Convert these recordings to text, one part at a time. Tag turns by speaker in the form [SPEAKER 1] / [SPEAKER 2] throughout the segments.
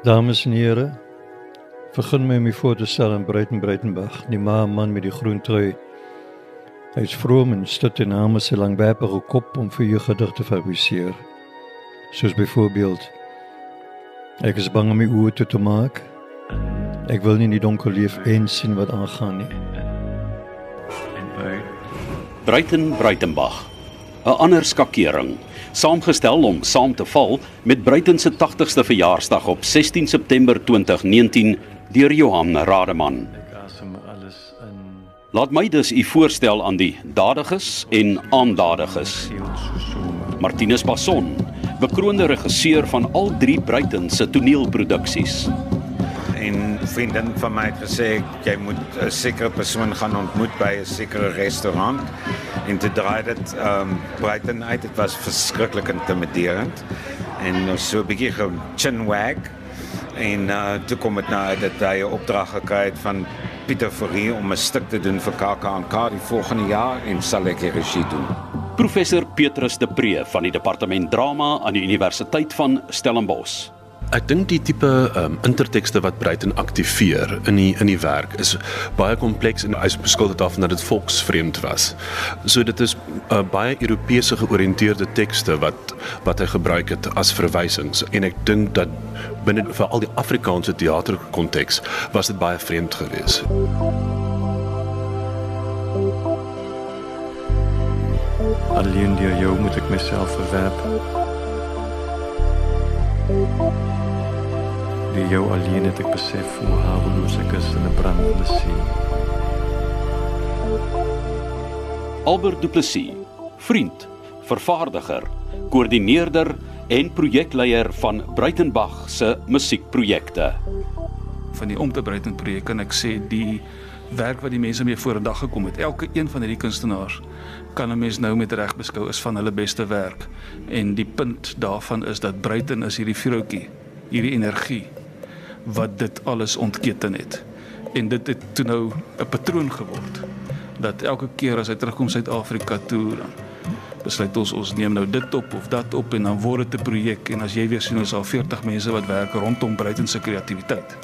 [SPEAKER 1] Dames en here, vergun my om u voor te stel aan Breiten Breitenbach, die ma man met die groen trui. Hy is vroom en stit en name sy langwerpige kop om vir u gedigte te fabriseer. Soos byvoorbeeld Ek is bang om my oë toe te maak. Ek wil nie in die donker leef en sien wat aangaan nie.
[SPEAKER 2] Breiten Breitenbach. 'n Ander skakering, saamgestel om saam te val met Breiten se 80ste verjaarsdag op 16 September 2019 deur Johan Rademan. Laat my dus u voorstel aan die dadiges en aandadiges. Martinus Passon, bekroonde regisseur van al drie Breiten se toneelproduksies.
[SPEAKER 3] En vriendin van my het gesê jy moet 'n sekere persoon gaan ontmoet by 'n sekere restaurant en te draai dit ehm um, Breiten uit dit was verskriklik intimiderend en ons so 'n bietjie chin wag en uh, toe kom dit nou uit dat hy 'n opdrag gekry het van Pieter Fourie om 'n stuk te doen vir KAK die volgende jaar en ek die regie doen.
[SPEAKER 2] Professor Petrus de Pre van die departement drama aan die Universiteit van Stellenbosch.
[SPEAKER 4] Ek dink die tipe um, intertekste wat Breiten aktiveer in die in die werk is baie kompleks en beskuld dit af dat dit volksvreemd was. So dit is uh, baie Europese georiënteerde tekste wat wat hy gebruik het as verwysings en ek dink dat binne vir al die Afrikaanse teaterkonteks was dit baie vreemd geweest.
[SPEAKER 1] Alleen deur jou moet ek myself verwerp. Wie jou alleen het ek besef hoe haweloos ek is in 'n brandende see.
[SPEAKER 2] Albert Du Plessis, vriend, vervaardiger, koördineerder en projekleier van Breitenbach se musiekprojekte.
[SPEAKER 5] Van die Om te Breiten projek kan ek sê die werk wat die mense mee vorendag gekom het. Elke een van hierdie kunstenaars kan 'n mens nou met reg beskou as van hulle beste werk. En die punt daarvan is dat Breiten is hierdie vroutjie, hierdie energie wat dit alles ontketen het. En dit het toe nou 'n patroon geword dat elke keer as hy terugkom Suid-Afrika toe dan besluit ons ons neem nou dit op of dat op en dan word dit 'n projek en as jy weer sien ons al 40 mense wat werk rondom Breiten se kreatiwiteit.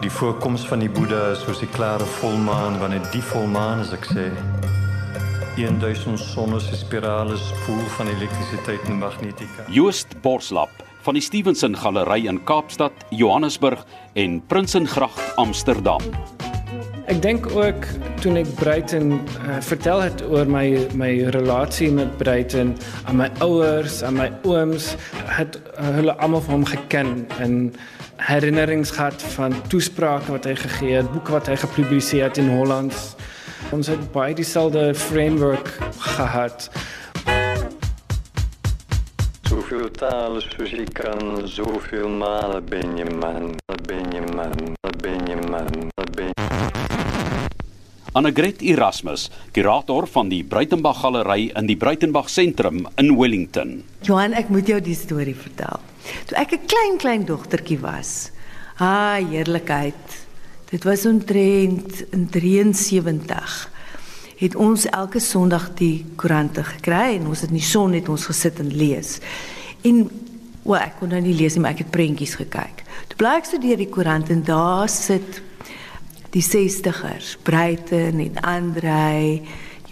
[SPEAKER 1] Die voorkoms van die Boeddha is soos die klare volmaan wanneer die volmaan as ek sê 1000 sonne se spirale spoel van elektrisiteit en magnetika.
[SPEAKER 2] Joost Borslap van die Stevenson Galery in Kaapstad, Johannesburg en Prinsengracht Amsterdam.
[SPEAKER 6] Ek dink ook toe ek Breiten uh, vertel het oor my my relasie met Breiten aan my ouers, aan my ooms, het uh, hulle almal van hom geken en herinnerings gehad van toesprake wat hy gegee het, boeke wat hy gepubliseer het in Holland. Ons het baie dieselfde framework gehad.
[SPEAKER 7] Zoveel talen soos jy kan, zoveel male ben je man, ben je man, ben je man, ben je
[SPEAKER 2] Annegret Erasmus, kurator van die Breitenbach Galery in die Breitenbach Sentrum in Wellington.
[SPEAKER 8] Johan, ek moet jou die storie vertel. Toe ek 'n klein klein dogtertjie was. Ah, heerlikheid. Dit was omtrent in 73 het ons elke Sondag die koerante gekry en ons het in die son net ons gesit en lees. En wel ek kon nou nie lees nie, maar ek het prentjies gekyk. Toe bly ek studeer die koerant en daar sit die 60ers, Breiten en Andrei,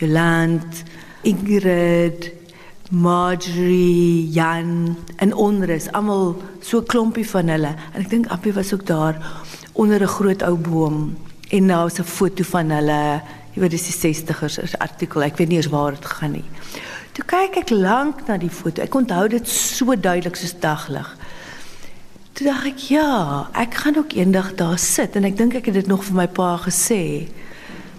[SPEAKER 8] Joland, Ingrid, Marjorie, Jan en Onrus, almal so klompie van hulle. En ek dink Appie was ook daar onder 'n groot ou boom en nou is 'n foto van hulle. Jy weet dis die 60ers is artikel. Ek weet nie eens waar dit gaan nie. Toe kyk ek lank na die foto. Ek onthou dit so duidelik soos daglig. Toe dink ek ja, ek gaan ook eendag daar sit en ek dink ek het dit nog vir my pa gesê.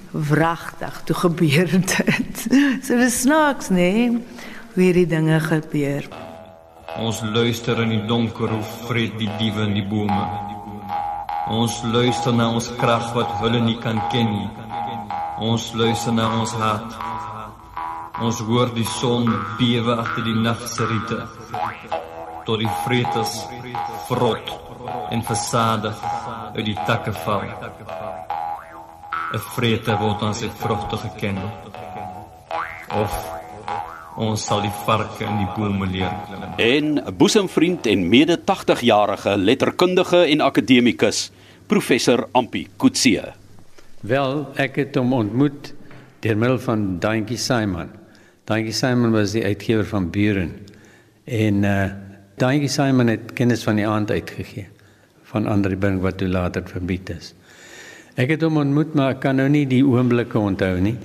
[SPEAKER 8] Wragtig, toe gebeur dit. so dis snaaks, nê? Nee? Hoe hierdie dinge gebeur.
[SPEAKER 9] Ons luister in die donker hoe vreet die diewe in die bome. Ons luister na ons krag wat hulle nie kan ken nie. Ons luister na ons hart. Ons hoor die son bewe agter die nag se riete. Tot die vreters vrot en versadig uit die takke val. 'n Vreter word aan sy vrugte geken. Of Ons sal die varke in die bome leer klim.
[SPEAKER 2] En 'n boesemvriend en mede 80-jarige letterkundige en akademikus, professor Ampi Kutse.
[SPEAKER 10] Wel, ek het hom ontmoet deur middel van Daantjie Simon. Daantjie Simon was die uitgewer van Buren. En uh Daantjie Simon het kennis van die aand uitgegee van Andre Brink wat toe later verbied is. Ek het hom ontmoet, maar ek kan nou nie die oomblikke onthou nie.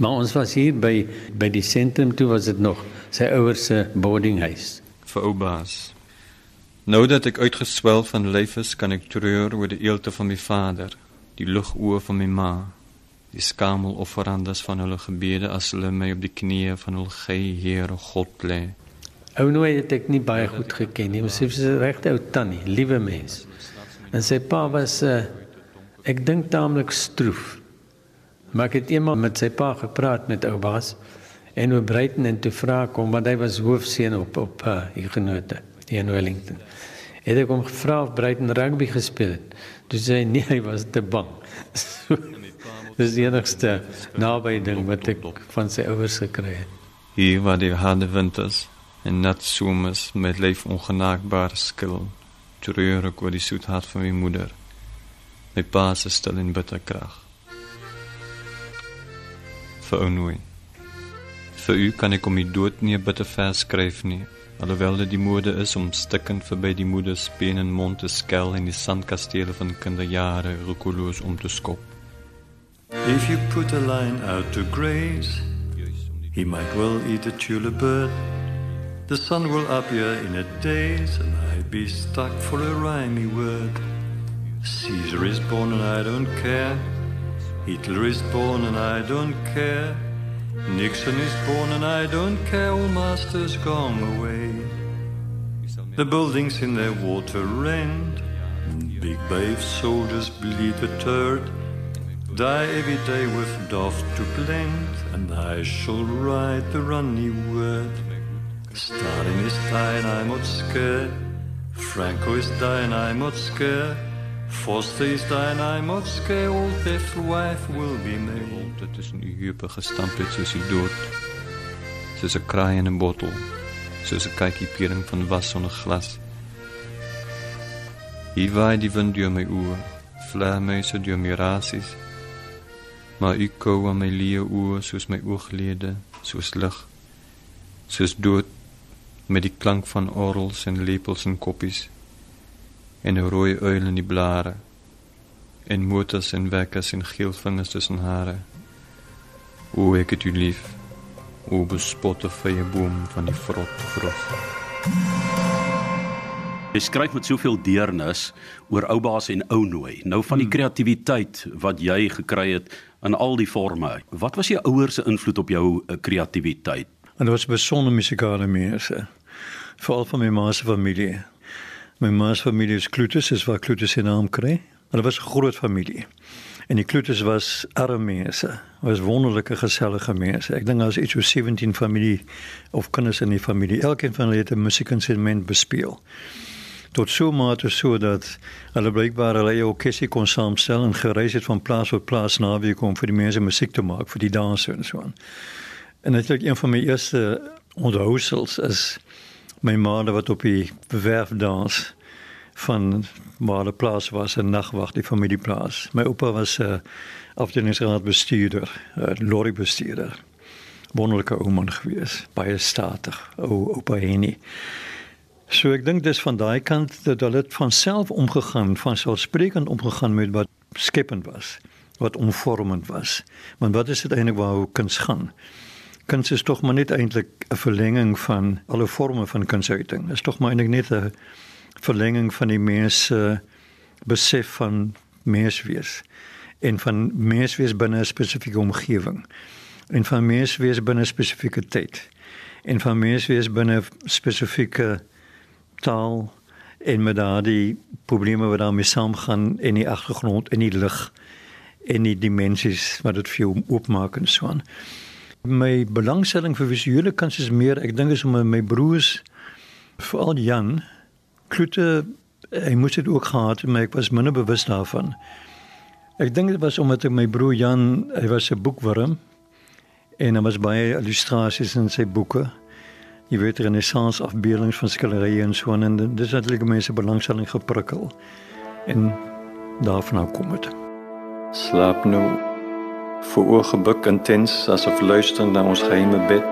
[SPEAKER 10] Maar ons was hier by by die sentrum toe was dit nog sy ouers se boardinghuis.
[SPEAKER 11] vir oubaas. Nou dat ek uitgeswel van lyf is, kan ek treur oor die eelte van my vader, die lugoë van my ma, die skamelofferandes van hulle gebede as hulle my op die knieë van hul gey Here God lê.
[SPEAKER 10] Ou Nooi het ek nie baie goed geken nie. Ons is 'n regte ou tannie, liewe mens. En sy pa was 'n uh, ek dink taamlik stroef. Maar ek het eendag met sy pa gepraat met ou Bas en oor Breiten en toe vra ek hom want hy was hoofseun op op uh, hier in Wellington. Het ek hom gevra of Breiten rugby gespeel het. Toe sê hy nee, hy was te bang. So, Dis die enigste naby ding wat ek van sy ouers gekry het.
[SPEAKER 11] Hier waar die harde winters en nat somers met lyf ongenaakbaar skil, treur ek oor die soet hart van my moeder. My pa is stil in bitter krag. Vir onnooi. Vir u kan ek om die dood nie 'n bitter vers skryf nie, alhoewel dit die mode is om stikkend verby die moeder se been en mond te skel en die sandkastele van kinderjare roekeloos om te skop.
[SPEAKER 12] If you put a line out to graze, he might well eat a tulip bird. The sun will appear in a daze, and I'd be stuck for a rhymey word. Caesar is born and I don't care. Hitler is born and I don't care. Nixon is born and I don't care. All masters gone away. The buildings in their water rend. Big brave soldiers bleed the turd. Die every day with doff to blend, and I shall write the runny word. Stalin is dying, I'm not scared. Franco is dying, I'm not scared. Foster is dying, I'm not scared. Old death wife will be made.
[SPEAKER 11] Dit tussen u heupe gestamp het soos die dood. Soos 'n kraai in 'n bottel, soos 'n kykie piering van was sonder glas. Hier waai die wind deur my oë, vleermuise deur my rasies. Maar u kou aan my leë oë soos my ooglede, soos lig, soos dood met die klank van orgels en lepels en koppies en 'n rooi uil in die blare en motors en wekkers en geel vingers tussen hare. O ek het u lief. O bespotte vrye boom van die vrot vrot.
[SPEAKER 2] Jy skryf met soveel deernis oor oubaas en ou nooi. Nou van die kreatiwiteit wat jy gekry het in al die forme. Wat was jou ouers se invloed op jou eh, kreatiwiteit?
[SPEAKER 1] En dit was besonder musikale mense. Veral van my ma se familie. My ma se familie is Klutus, is waar Klutus sy naam kry. Hulle was 'n groot familie. En die Klutus was arme mense. Was wonderlike gesellige mense. Ek dink daar was iets so 17 familie of kinders in die familie. Elkeen van hulle het 'n musiekinstrument bespeel. Tot so mate so dat hulle blykbaar hulle eie orkesie kon saamstel en gereis het van plaas tot plaas naweek om vir die mense musiek te maak vir die danse en so aan. En natuurlik een van my eerste onthousels is my ma wat op die werf dans van waar die plaas was 'n nagwag die familieplaas. My oupa was uh, afdelingsraadbestuurder, 'n uh, lorrybestuurder. Wonderlike ou man gewees, baie statig, ou oupa Henny. So ek dink dis van daai kant dat hulle dit van self omgegaan, van selfsprekend omgegaan met wat skepend was, wat omvormend was. Want wat is dit eintlik waar kuns gaan? Kuns is tog maar net eintlik 'n verlenging van alle forme van kunsuiting. Is tog maar eintlik net 'n verlenging van die mens se besef van menswees en van menswees binne 'n spesifieke omgewing en van menswees binne spesifieke tyd en van menswees binne spesifieke taal en met daardie probleme wat daarmee saamgaan in die agtergrond en die lig en die dimensies wat dit vir jou oopmaak en so aan. My belangstelling vir visuele kuns is meer, ek dink is om my broers veral Jan Klute hy moes dit ook gehad het, maar ek was minder bewus daarvan. Ek dink dit was omdat ek my broer Jan, hy was 'n boekwurm En daar was baie illustrasies in sy boeke. Jy weet renessans afbeeldings van skilderye en so en dis natuurlik mense belangstelling geprikkel. En daarvan kom dit.
[SPEAKER 11] Slaap nou. Voor gebuk intens asof luister na ons geheime bed.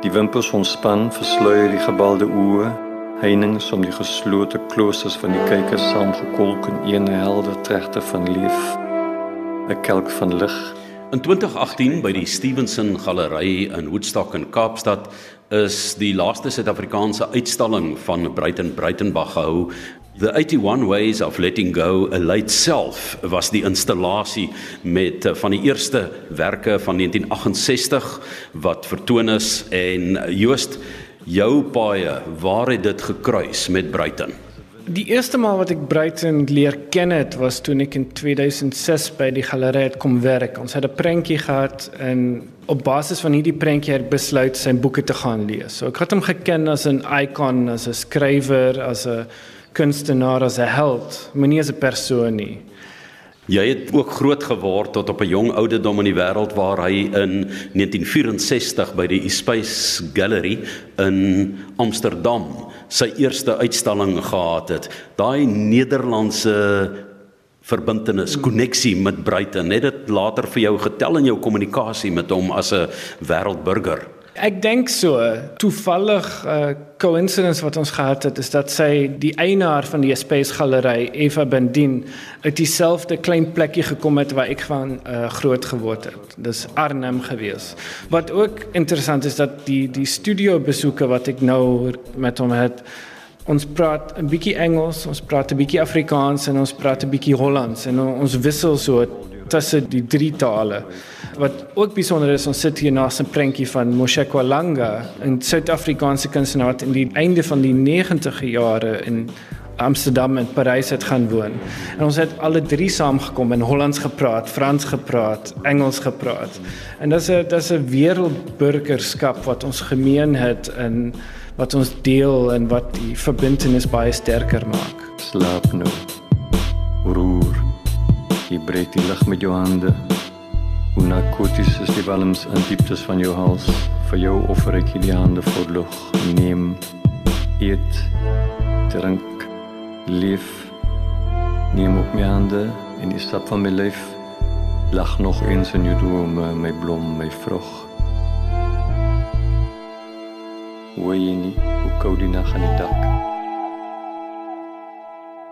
[SPEAKER 11] Die wimpels ontspan, versluier die gebalde oë, heininge om die geslote kloosters van die kykers saamgekolk in een helder tregte van leef. 'n kelk van lig.
[SPEAKER 2] In 2018 by die Stevenson Galery in Woodstock in Kaapstad is die laaste Suid-Afrikaanse uitstalling van Bruiten Bruitenbach gehou. The 81 Ways of Letting Go a Late Self was die installasie met eh, van die eerste werke van 1968 wat vertoon is en Joost jou paie waar het dit gekruis met Bruiten?
[SPEAKER 6] Die eerste maal wat ek Bruiten leer ken het was toe ek in 2006 by die galery kom werk. Ons het 'n prentjie gehad en op basis van hierdie prentjie het besluit sy boeke te gaan lees. So ek het hom geken as 'n ikon, as 'n skrywer, as 'n kunstenaar, as 'n held, maar nie as 'n persoon nie.
[SPEAKER 2] Jy het ook groot geword tot op 'n jong ouderdom in die wêreld waar hy in 1964 by die Espace Gallery in Amsterdam sy eerste uitstalling gehad het. Daai Nederlandse verbintenis, koneksie met Bruiten, het dit later vir jou getel in jou kommunikasie met hom as 'n wêreldburger.
[SPEAKER 6] Ek dink so, toevallig 'n uh, coincidence wat ons gehad het is dat sy die eienaar van die Space Galery, Eva Bendien, uit dieselfde klein plekkie gekom het waar ek van uh, groot geword het. Dis Arnhem gewees. Wat ook interessant is dat die die studio besoeke wat ek nou met hom het Ons praat 'n bietjie Engels, ons praat 'n bietjie Afrikaans en ons praat 'n bietjie Hollands en ons wissel so tussen die drie tale. Wat ook besonder is, ons sit hier na 'n prentjie van Moshe Kwalanga, 'n Suid-Afrikaanse kunstenaar wat in die einde van die 90e jare in Amsterdam en Parys het gaan woon. En ons het alle drie saamgekom en Hollands gepraat, Frans gepraat, Engels gepraat. En dis 'n dis 'n wêreldburgerskap wat ons gemeen het en wat ons deel en wat die verbintenis baie sterker maak.
[SPEAKER 11] Slaap nou. Roer. Jy breek die lig met jou hande. Hoe narkoties is die walms in dieptes van jou hals. Vir jou offer ek hierdie hande vir lug. Neem. Eet. Drink. Leef. Neem op my hande en die stap van my lyf. Lag nog eens in jou drome, my blom, my vrug. Hoe jy nie, hoe koud die nag aan die dak.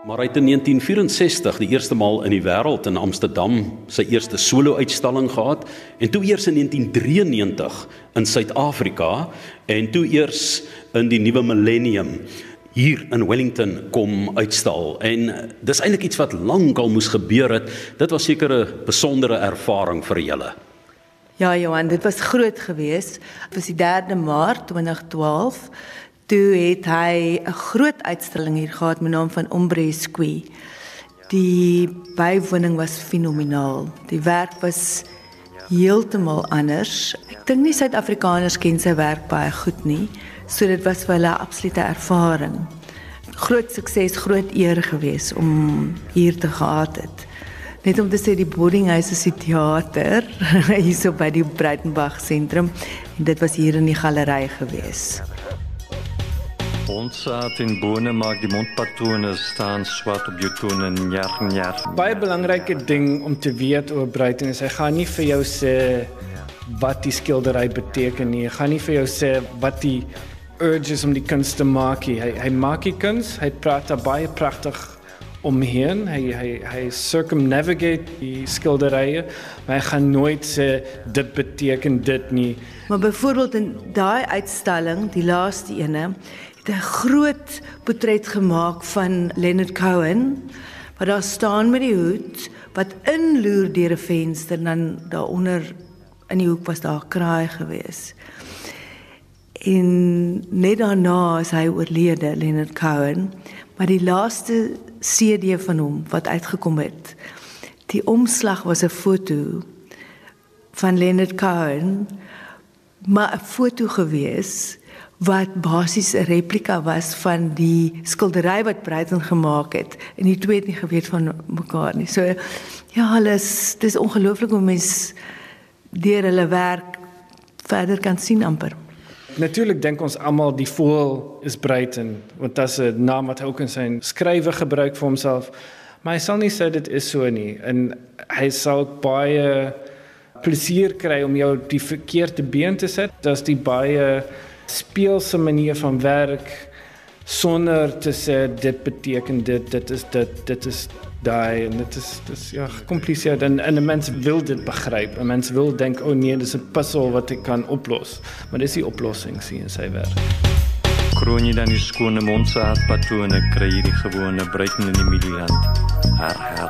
[SPEAKER 2] Maar hy het in 1964 die eerste maal in die wêreld in Amsterdam sy eerste solo-uitstalling gehad en toe eers in 1993 in Suid-Afrika en toe eers in die nuwe millennium hier in Wellington kom uitstal. En dis eintlik iets wat lankal moes gebeur het. Dit was seker 'n besondere ervaring vir julle
[SPEAKER 8] Ja Johan dit was groot geweest dit was die 3de Maart 2012 toe het hy 'n groot uitstalling hier gehad met naam van Ombre Squee. Die bywoning was fenomenaal. Die werk was heeltemal anders. Ek dink nie Suid-Afrikaners ken sy werk baie goed nie, so dit was vir hulle 'n absolute ervaring. Groot sukses, groot eer gewees om hier te gehad het. Net om te sê die boarding house is die teater hierso by die Breitenberg sentrum en dit was hier in die galery gewees.
[SPEAKER 11] Ontsaat in bone maak die mondpatrone staan swart op jou tone en jaar en jaar.
[SPEAKER 6] Baie belangrike ding om te weet oor Bruiten is hy gaan nie vir jou sê wat die skildery beteken nie. Hy gaan nie vir jou sê wat die urges om die kuns te maak nie. Hy hy maak die kuns, hy praat daar baie pragtig omheen. Hy hy hy circumnavigate die skilderye, maar hy gaan nooit sê dit beteken dit nie.
[SPEAKER 8] Maar byvoorbeeld in daai uitstalling, die laaste ene, 'n groot portret gemaak van Leonard Cohen wat daar staan met die hoed wat inloer deur 'n venster dan daaronder in die hoek was daar 'n kraai gewees. En net daarna is hy oorlede Leonard Cohen, maar die laaste CD van hom wat uitgekom het. Die omslag was 'n foto van Leonard Cohen maar 'n foto gewees wat basies 'n replika was van die skildery wat Bruiten gemaak het en die twee het nie geweet van mekaar nie. So ja, alles dis ongelooflik hoe mens deur hulle werk verder kan sien amper.
[SPEAKER 6] Natuurlik dink ons almal die voël is Bruiten, want dit is 'n naam wat hy ook in sy skrywe gebruik vir homself. Maar hy sal nie sê dit is so nie en hy sal baie plesier kry om jou die verkeerde been te sit. Dis die baie speelse manier van werk sonder te sê dit beteken dit dit is dit dit is daai en dit is dis ja gekompliseerd en en 'n mens wil dit begryp. 'n Mens wil dink o oh nee, dis 'n puzzel wat ek kan oplos. Maar dis die oplossing sien in sy werk.
[SPEAKER 12] Kroon jy dan die skone mondsaat patrone kry jy die gewone breiten in die middieland. Her her.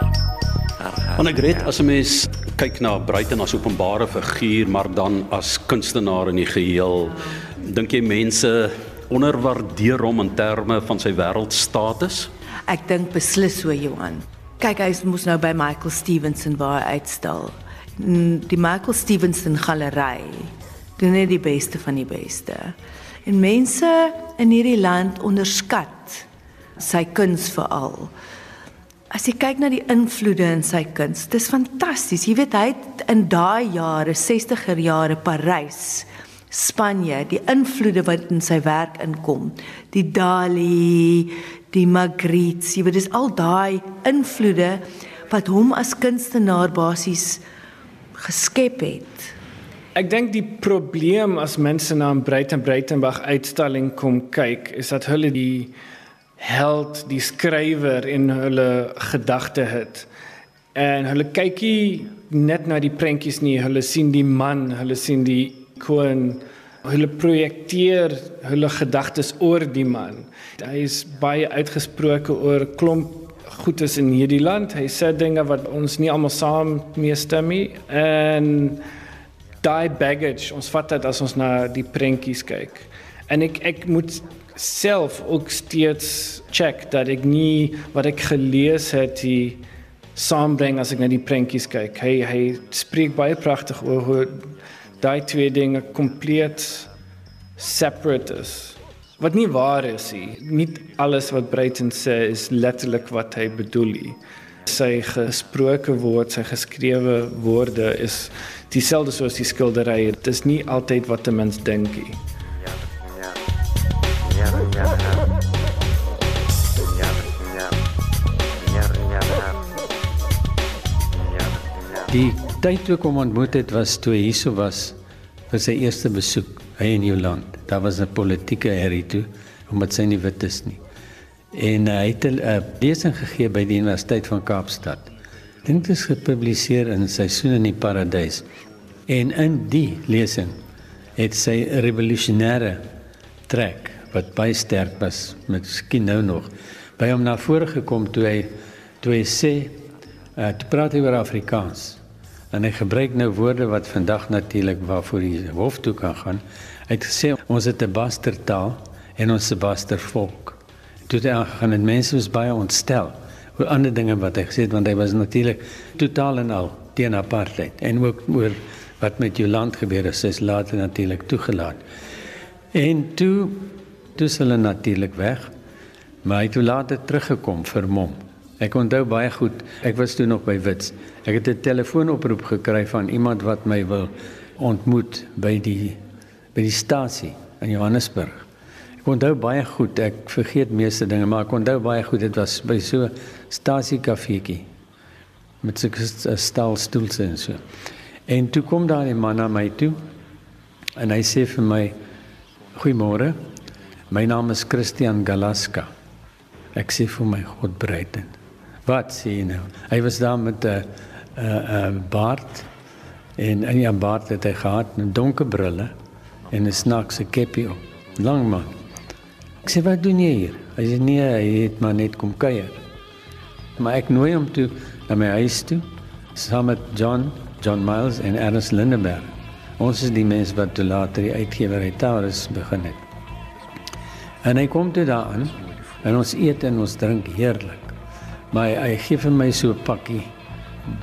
[SPEAKER 2] Want ek red as 'n mens kyk na Bruiten as openbare figuur, maar dan as kunstenaar in die geheel, dink jy mense onderwaardeer hom in terme van sy wêreldstatus?
[SPEAKER 8] Ek dink beslis so Johan. Kyk, hy moes nou by Michael Stevenson waar hy uitstal. Die Michael Stevenson galery doen net die beste van die beste. En mense in hierdie land onderskat sy kuns veral. As jy kyk na die invloede in sy kuns, dis fantasties. Jy weet hy het in daai jare, 60er jare Parys Spanje, die invloede wat in sy werk inkom. Die Dali, die Magritte, jy weet dis al daai invloede wat hom as kunstenaar basies geskep het.
[SPEAKER 6] Ek dink die probleem as mense na 'n Breiten Breitenberg uitstalling kom kyk, is dat hulle die held, die skrywer in hulle gedagte het. En hulle kykie net na die prentjies nie, hulle sien die man, hulle sien die kon hulle projekteer hulle gedagtes oor die man. Hy is baie uitgesproke oor klomp goedes in hierdie land. Hy sê dinge wat ons nie almal saam mee stem nie en daai baggage, ons vat dit as ons na die prentjies kyk. En ek ek moet self ook steeds check dat ek nie wat ek gelees het die saambring as ek na die prentjies kyk. Hy hy spreek baie pragtig oor hoe daai twee dinge kompleet separate is. Wat nie waar is nie. Nie alles wat Breiten sê is letterlik wat hy bedoel nie. Sy gesproke woord, sy geskrewe woorde is dieselfde soos die skildery. Dit is nie altyd wat 'n mens dink nie. Ja, ja. Ja, ja.
[SPEAKER 10] Die tyd toe kom ontmoet het was toe hy hierso was vir sy eerste besoek hy in jou land. Daar was 'n politieke herrie toe omdat sy nie wit is nie. En hy het 'n lesing gegee by die Universiteit van Kaapstad. Dink dit is gepubliseer in Seisoen in die Paradys. En in die lesing het sy revolusionêre trek wat baie sterk was met skien nou nog by hom na vore gekom toe hy toe hy sê uh, toe praat hy oor Afrikaans en hy gebruik nou woorde wat vandag natuurlik waarvoor die hof toe kan gaan. Hy het gesê ons het 'n bastertaal en ons se bastervolk. Toe het hy aangegaan en mense was baie ontstel oor ander dinge wat hy gesê het want hy was natuurlik totaal en al teen apartheid en ook oor wat met jou land gebeur het, sy's later natuurlik toegelaat. En toe toe hulle natuurlik weg. Maar hy het later teruggekom vir hom. Ek onthou baie goed. Ek was toe nog by Wits. Ek het 'n telefoonoproep gekry van iemand wat my wil ontmoet by die by die stasie in Johannesburg. Ek onthou baie goed. Ek vergeet meeste dinge, maar ek onthou baie goed dit was by so stasie kafeetjie met so 'n stal stoels en so. En toe kom daar 'n man na my toe en hy sê vir my: "Goeiemôre. My naam is Christian Galaska." Ek sê vir my God breiten. Wat sê jy nou? Hy was daar met 'n 'n 'n baard en in die baard het hy gehad 'n donker brille en 'n snaakse keppie op. Lang man. Ek sê wat doen jy hier? Hy sê nee, hy het maar net kom kuier. Maar ek nooi hom toe na my huis toe saam met John, John Miles en Ernest Lindenberg. Ons is die mense wat toe later die uitgewerry Taurus begin het. En hy kom toe daaraan en ons eet en ons drink heerlik. Maar hy, gee vir my so 'n pakkie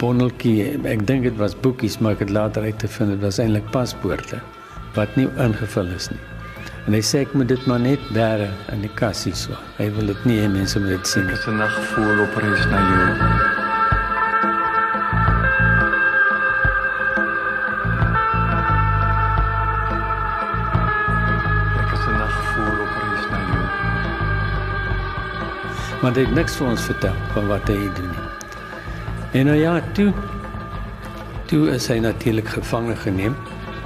[SPEAKER 10] bondeltjie. Ek dink dit was boekies, maar ek het later uitgevind dit was eintlik paspoorte wat nie ingevul is nie. En hy sê ek moet dit maar net bære in die kassie so. Hy wil dit nie hê mense moet dit sien.
[SPEAKER 12] Dit is 'n nagvoel op reis na jou.
[SPEAKER 10] Maar hy het niks vir ons vertel van wat hy doen nie. En nou ja, toe toe is hy natuurlik gevange geneem.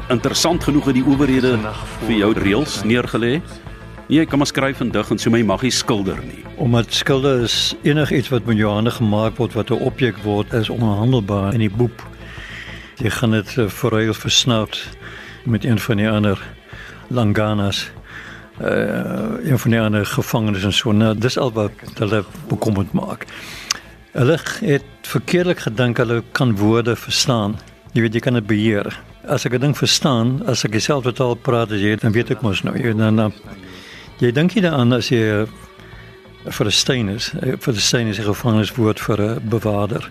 [SPEAKER 2] Interessant genoeg het die owerhede vir jou reëls neergelê. Nee, jy kan maar skryf en dig en so my mag nie skilder nie.
[SPEAKER 1] Omdat skilde is enigiets wat met jou hande gemaak word wat 'n objek word, is onhandelbaar in die boep. Jy gaan dit uh, verruil versnout met een van die ander langanas. Uh een van die ander gevangenes en so. Nou, dis al wat hulle bekommerd maak. Hulle het verkeerdelik gedink hulle kan woorde verstaan. Jy weet jy kan dit beheer. As ek 'n ding verstaan, as ek dieselfde taal praat as jy, dan weet ek mos nou. Jy dan, dan jy dink jy daaraan as jy vir 'n steen is, vir 'n steen is 'n gevangeniswoord vir 'n bewaarder.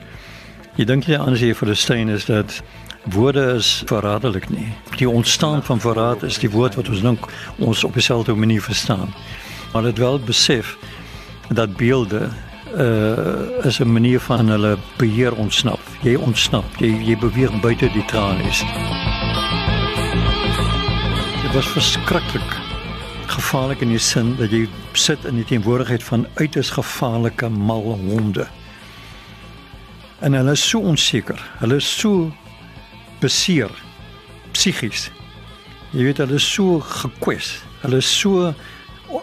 [SPEAKER 1] Jy dink jy aan as jy vir 'n steen is dat woorde is verraderlik nie. Die ontstaan van verraad is die woord wat ons dink ons op dieselfde manier verstaan. Maar dit wel besef dat beelde uh is 'n manier van hulle beheer ontsnap. Jy ontsnap, jy jy beweeg buite die tralies. Dit was verskriklik gevaarlik in die sin dat jy sit in die teenwoordigheid van uiters gevaarlike mal honde. En hulle is so onseker. Hulle is so beseer psigies. Jy weet hulle is so gekwes. Hulle is so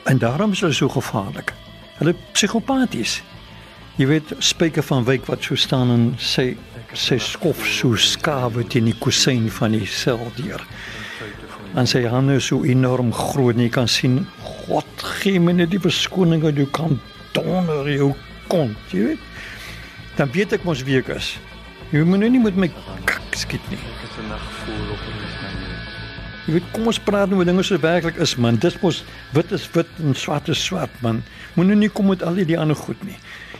[SPEAKER 1] en daarom is hulle so gevaarlik. Hulle psigopaties. Jy weet speke van wyk wat so staan en sê sê skof so skawe teen die kusyn van die sel deur. En sy hande so enorm groot en jy kan sien God gee my net die verskoning dat jy kan donder jou kont, jy weet. Dan weet ek mos wie ek is. Jy moet nou nie met my kak skiet nie.
[SPEAKER 11] Ek is 'n nagvoel op in my
[SPEAKER 1] Jy weet kom ons praat nou oor dinge so werklik is man. Dis mos wit is wit en swart is swart man. Moet nou nie kom met al die ander goed nie.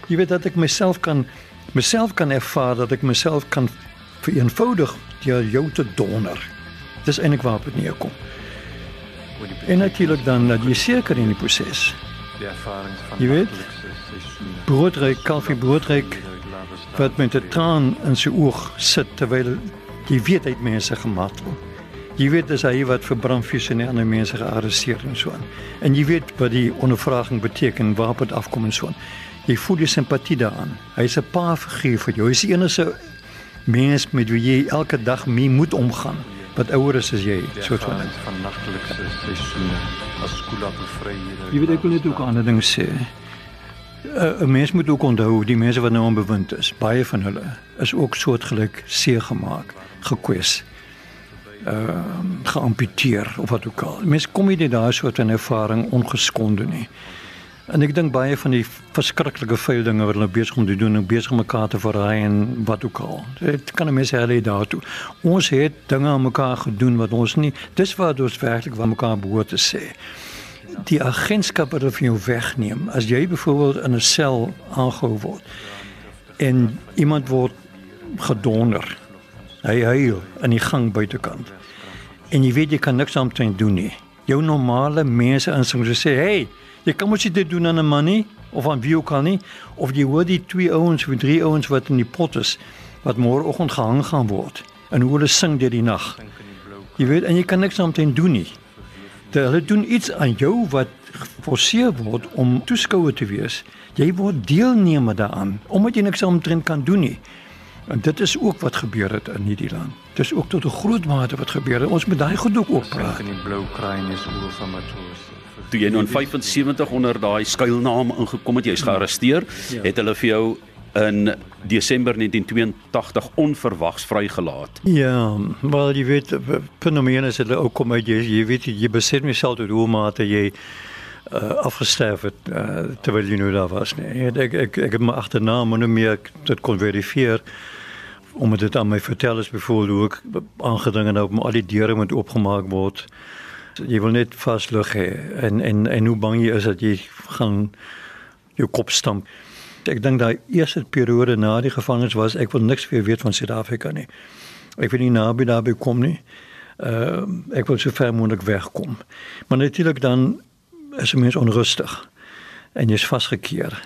[SPEAKER 1] Jy weet dat ek myself kan myself kan ervaar dat ek myself kan vereenvoudig deur jou te donder. Dis eintlik waarop dit neerkom. En natuurlik dan dat jy seker in die proses.
[SPEAKER 11] Die ervarings van
[SPEAKER 1] Jy weet? Broodryk, kalfie broodryk wat met 'n traan in sy oog sit terwyl jy weet hy het mense gemartel. Jy weet dis hy wat vir brandvuur en ander mense gearresteer en so aan. En jy weet wat die ondervraging beteken, waarop dit afkom en so aan. Jy voel die simpatie daaraan. Hy's 'n pa figuur vir jou. Hy's die enigste mens met wie jy elke dag mee moet omgaan wat ouer is as jy,
[SPEAKER 11] Die
[SPEAKER 1] soort van.
[SPEAKER 11] van nachtlikse seisoene as skool bevry hier.
[SPEAKER 1] Jy weet ek wil net ook 'n ander ding sê. 'n 'n Mens moet ook onthou die mense wat nou onbewind is, baie van hulle is ook soortgelyk seer gemaak, gekwes. Ehm uh, geamputeer of wat ook al. Mense kom nie daai soort van ervaring ongeskonde nie. En ek dink baie van die verskriklike vuil dinge wat hulle besig om te doen, en besig om mekaar te verraai en wat ook al. Dit kan 'n mens helê daartoe. Ons het dinge aan mekaar gedoen wat ons nie dis wat ons werklik van mekaar behoort te sê die agentskap wat hulle van jou wegneem. As jy byvoorbeeld in 'n sel aangehou word en iemand word gedonder. Hy huil in die gang buitekant. En jy weet jy kan niks aan doen nie. Jou normale mense insing so sê, "Hey, jy kan mos dit doen aan 'n man nie of aan wie ook al nie." Of jy hoor die twee ouens of drie ouens wat in die pot is wat môreoggend gehang gaan word en hulle sing deur die nag. Jy weet en jy kan niks aan doen nie. Dat hulle doen iets aan jou wat geforseer word om toeskouer te wees. Jy word deelnemer daaraan omdat jy niks omtrent kan doen nie. En dit is ook wat gebeur het in hierdie land. Dit is ook tot 'n groot mate wat gebeur het. Ons moet daai goed ook oppraat.
[SPEAKER 11] in die blou kraai is oor van matrose.
[SPEAKER 2] Toe jy nou in 75 onder daai skuilnaam ingekom het, jy's gearresteer,
[SPEAKER 1] Ja.
[SPEAKER 2] het hulle vir jou in Desember 1982 onverwags vrygelaat.
[SPEAKER 1] Ja, wel jy weet fenomene is hulle ook kom uit jy, jy weet jy besef myself tot hoe mate jy uh, afgesterf het uh, terwyl jy nou daar was nee. Ek ek ek, ek het my agternaam maar nou meer dit kon verifieer omdat dit aan my vertel is byvoorbeeld hoe ek aangedring het om al die deure moet oopgemaak word. Jy wil net vaslig hê en en en hoe bang jy is dat jy gaan jou kop stamp. Ek dink daai eerste periode na die gevangenis was ek wil niks meer weet van Suid-Afrika nie. Ek wil nie naby daarby kom nie. Uh ek wil so ver moontlik wegkom. Maar natuurlik dan is 'n mens onrustig en jy's vasgekeer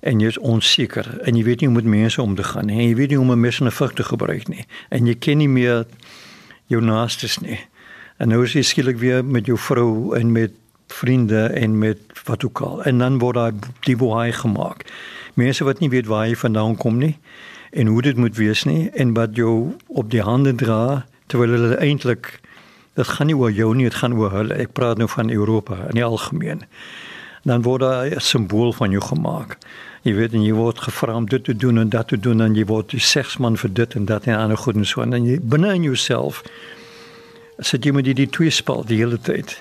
[SPEAKER 1] en jy's onseker en jy weet nie hoe met mense om te gaan nie. En jy weet nie hoe om 'n mes en 'n vug te gebruik nie. En jy ken nie meer jou naastes nie. En nou is jy skielik weer met jou vrou en met vriende en met wat ook al. En dan word daai die boei gemaak. Mense wat nie weet waar hy vandaan kom nie en hoe dit moet wees nie en wat jou op die hande dra terwyl hulle eintlik dit gaan nie oor jou nie, dit gaan oor hulle. Ek praat nou van Europa in die algemeen. Dan word daai 'n simbool van jou gemaak. Jy weet en jy word gevra om dit te doen en dat te doen en jy word die seksman vir dit en dat en ander goed en so en jy binne in jouself sit jy met die, die twee spel die hele tyd.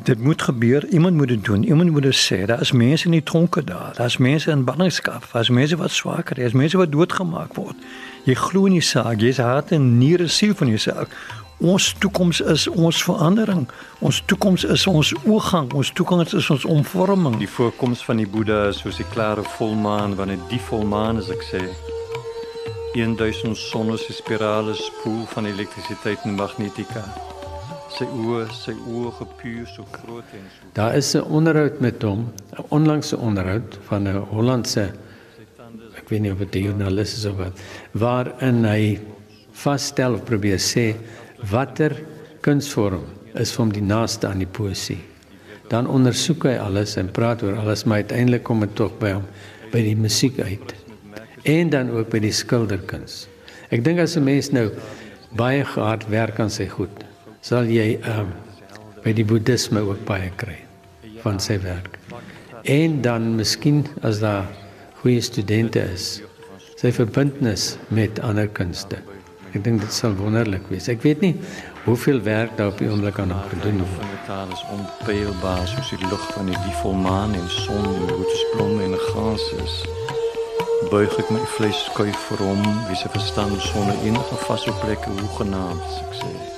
[SPEAKER 1] Dit moet gebeur, iemand moet dit doen, iemand moet dit sê. Daar is mense in die tronke daar, daar's mense in ballingskap, daar's mense wat swaker is, mense wat doodgemaak word. Jy glo in die saak, jy's hart en niere siel van jouself. Ons toekoms is ons verandering. Ons toekoms is ons oorgang, ons toekoms is ons omvorming.
[SPEAKER 11] Die voorkoms van die Boeddha is soos die klare volmaan wanneer die volmaan is ek sê 1000 sonnese spirale spoel van elektrisiteit en magnetika. Sy oë, sy oë gepuur so groot en so.
[SPEAKER 10] Daar is 'n onderhoud met hom, 'n onlangse onderhoud van 'n Hollandse ek weet nie of dit 'n joernalis is of wat, waarin hy vasstel of probeer sê watter kunsvorm is vir hom die naaste aan die poesie. Dan ondersoek hy alles en praat oor alles, maar uiteindelik kom dit tog by hom by die musiek uit. En dan ook by die skilderkuns. Ek dink as 'n mens nou baie hard werk aan sy goed, sal jy ehm um, by die boeddhisme ook baie kry van sy werk. En dan miskien as daar goeie studente is, sy verbintenis met ander kunste. Ek dink dit sal wonderlik wees. Ek weet nie hoeveel werk daar op die oomblik aan hom gedoen word.
[SPEAKER 11] Die taal is onpeilbaar soos die lug van die, die volmaan en son en roetesblomme en gras is. Buig ek my vlees skuif vir hom, wie se verstand sonder enige vaste plek hoegenaamd, ek sê.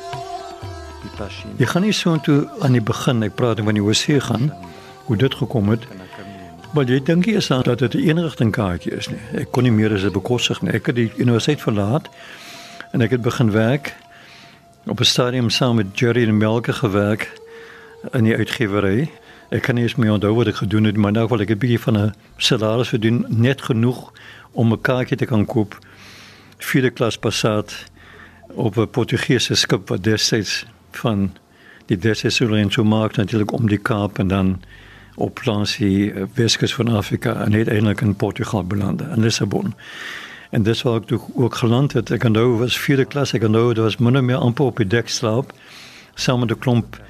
[SPEAKER 1] Jy gaan nie so toe aan die begin, ek praat van die Hosea gaan, hoe dit gekom het. Maar jy dink nie eens aan dat dit 'n eenrigting kaartjie is nie. Ek kon nie meer as 'n bekostig nie. Ek het die universiteit verlaat en ek het begin werk op 'n stadium saam met Jerry en Melke gewerk in die uitgewery. Ek kan nie eens meer onthou wat ek gedoen het, maar nou wil ek 'n bietjie van 'n salaris verdien, net genoeg om 'n kaartjie te kan koop. Vierde klas Passat op 'n Portugese skip wat destyds van die Dessesule in Sumak natuurlik om die Kaap en dan op lansie Weskus van Afrika en uiteindelik in Portugal beland in Lissabon. En dis waar ek ook geland het. Ek onthou was vierde klas, ek onthou dit was min of meer amper op die dek slaap saam met 'n klomp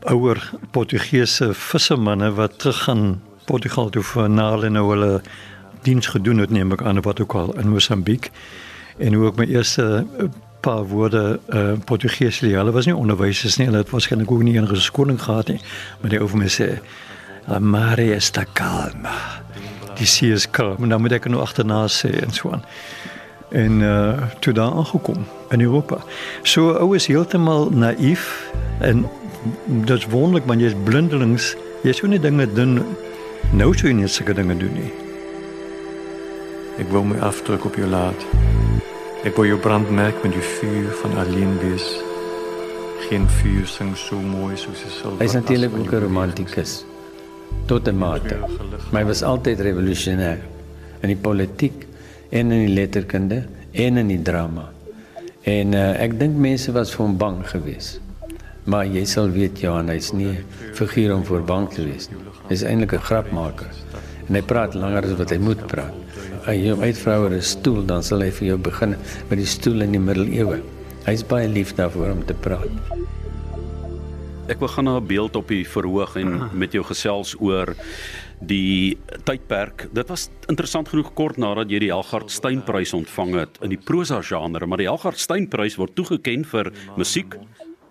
[SPEAKER 1] ouer Portugese vissermanne wat terug gaan Portugal toe vir naal en nou hulle diens gedoen het neem ek aan wat ook al in Mosambiek. En hoe ek my eerste eh, paar woorde uh, Portugees leer. Hulle was nie onderwysers nie, hulle het waarskynlik ook nie enige skoling gehad nie. Maar die ou vir my sê, "La mare está calma." die see is kalm en dan moet ek nou agterna sê en so aan. En uh toe daar aangekom in Europa. So ou is heeltemal naïef en dit's wonderlik want jy's blindelings. Jy sou nie dinge doen nou sou jy nie sulke dinge doen nie.
[SPEAKER 11] Ek wil my afdruk op jou laat. Ek wil jou brandmerk met die vuur van alleen wees. Geen vuur sing so mooi soos die sil.
[SPEAKER 10] Hy's natuurlik ook 'n romantikus tot 'n mate. Maar hy was altyd revolusionêr in die politiek en in die letterkunde en in die drama. En uh, ek dink mense was vir hom bang geweest. Maar jy sal weet Johan, hy's nie 'n figuur om voor bang te wees nie. Hy's eintlik 'n grapmaker. En hy praat langer as wat hy moet praat. Hy jou uitvrouer 'n stoel, dan sal hy vir jou begin met die stoel in die middeleeue. Hy's baie lief daarvoor om te praat.
[SPEAKER 2] Ek wil gaan na 'n beeld op die verhoog en met jou gesels oor die tydperk. Dit was interessant genoeg kort nadat jy die Helgard Steynprys ontvang het in die prosa genre, maar die Helgard Steynprys word toegekend vir musiek,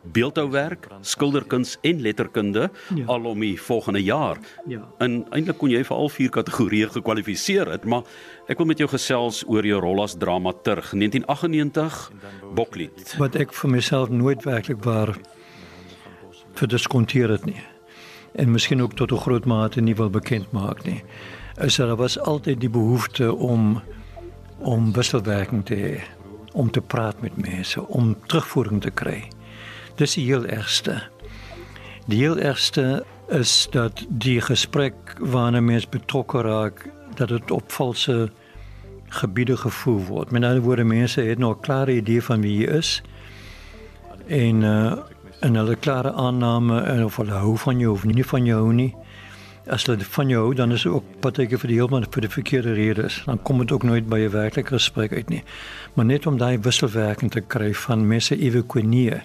[SPEAKER 2] beeldhouwerk, skilderkuns en letterkunde ja. al om die volgende jaar.
[SPEAKER 1] Ja.
[SPEAKER 2] En eintlik kon jy vir al vier kategorieë gekwalifiseer het, maar ek wil met jou gesels oor jou rol as dramaturg 1998 Boklied.
[SPEAKER 1] Wat ek vir myself nooit werklik waar verdiskonteer het nie. En miskien ook tot 'n groot mate nie wil bekend maak nie. Is daar was altyd die behoefte om om wisselwerking te hê, om te praat met mense, om terugvoering te kry. Dis die heel ergste. Die heel ergste is dat die gesprek waarna mens betrokke raak, dat dit op valse gebiede gevoer word. Met ander woorde mense het nou 'n klare idee van wie jy is. En uh en hulle klare aanname en of hulle hou van jou of nie van jou nie. As hulle van jou hou, dan is dit ook partyke vir die heeltemal vir die verkeerde redes. Dan kom dit ook nooit by 'n werklike gesprek uit nie. Maar net om daai wisselwerking te kry van mense ewekonie,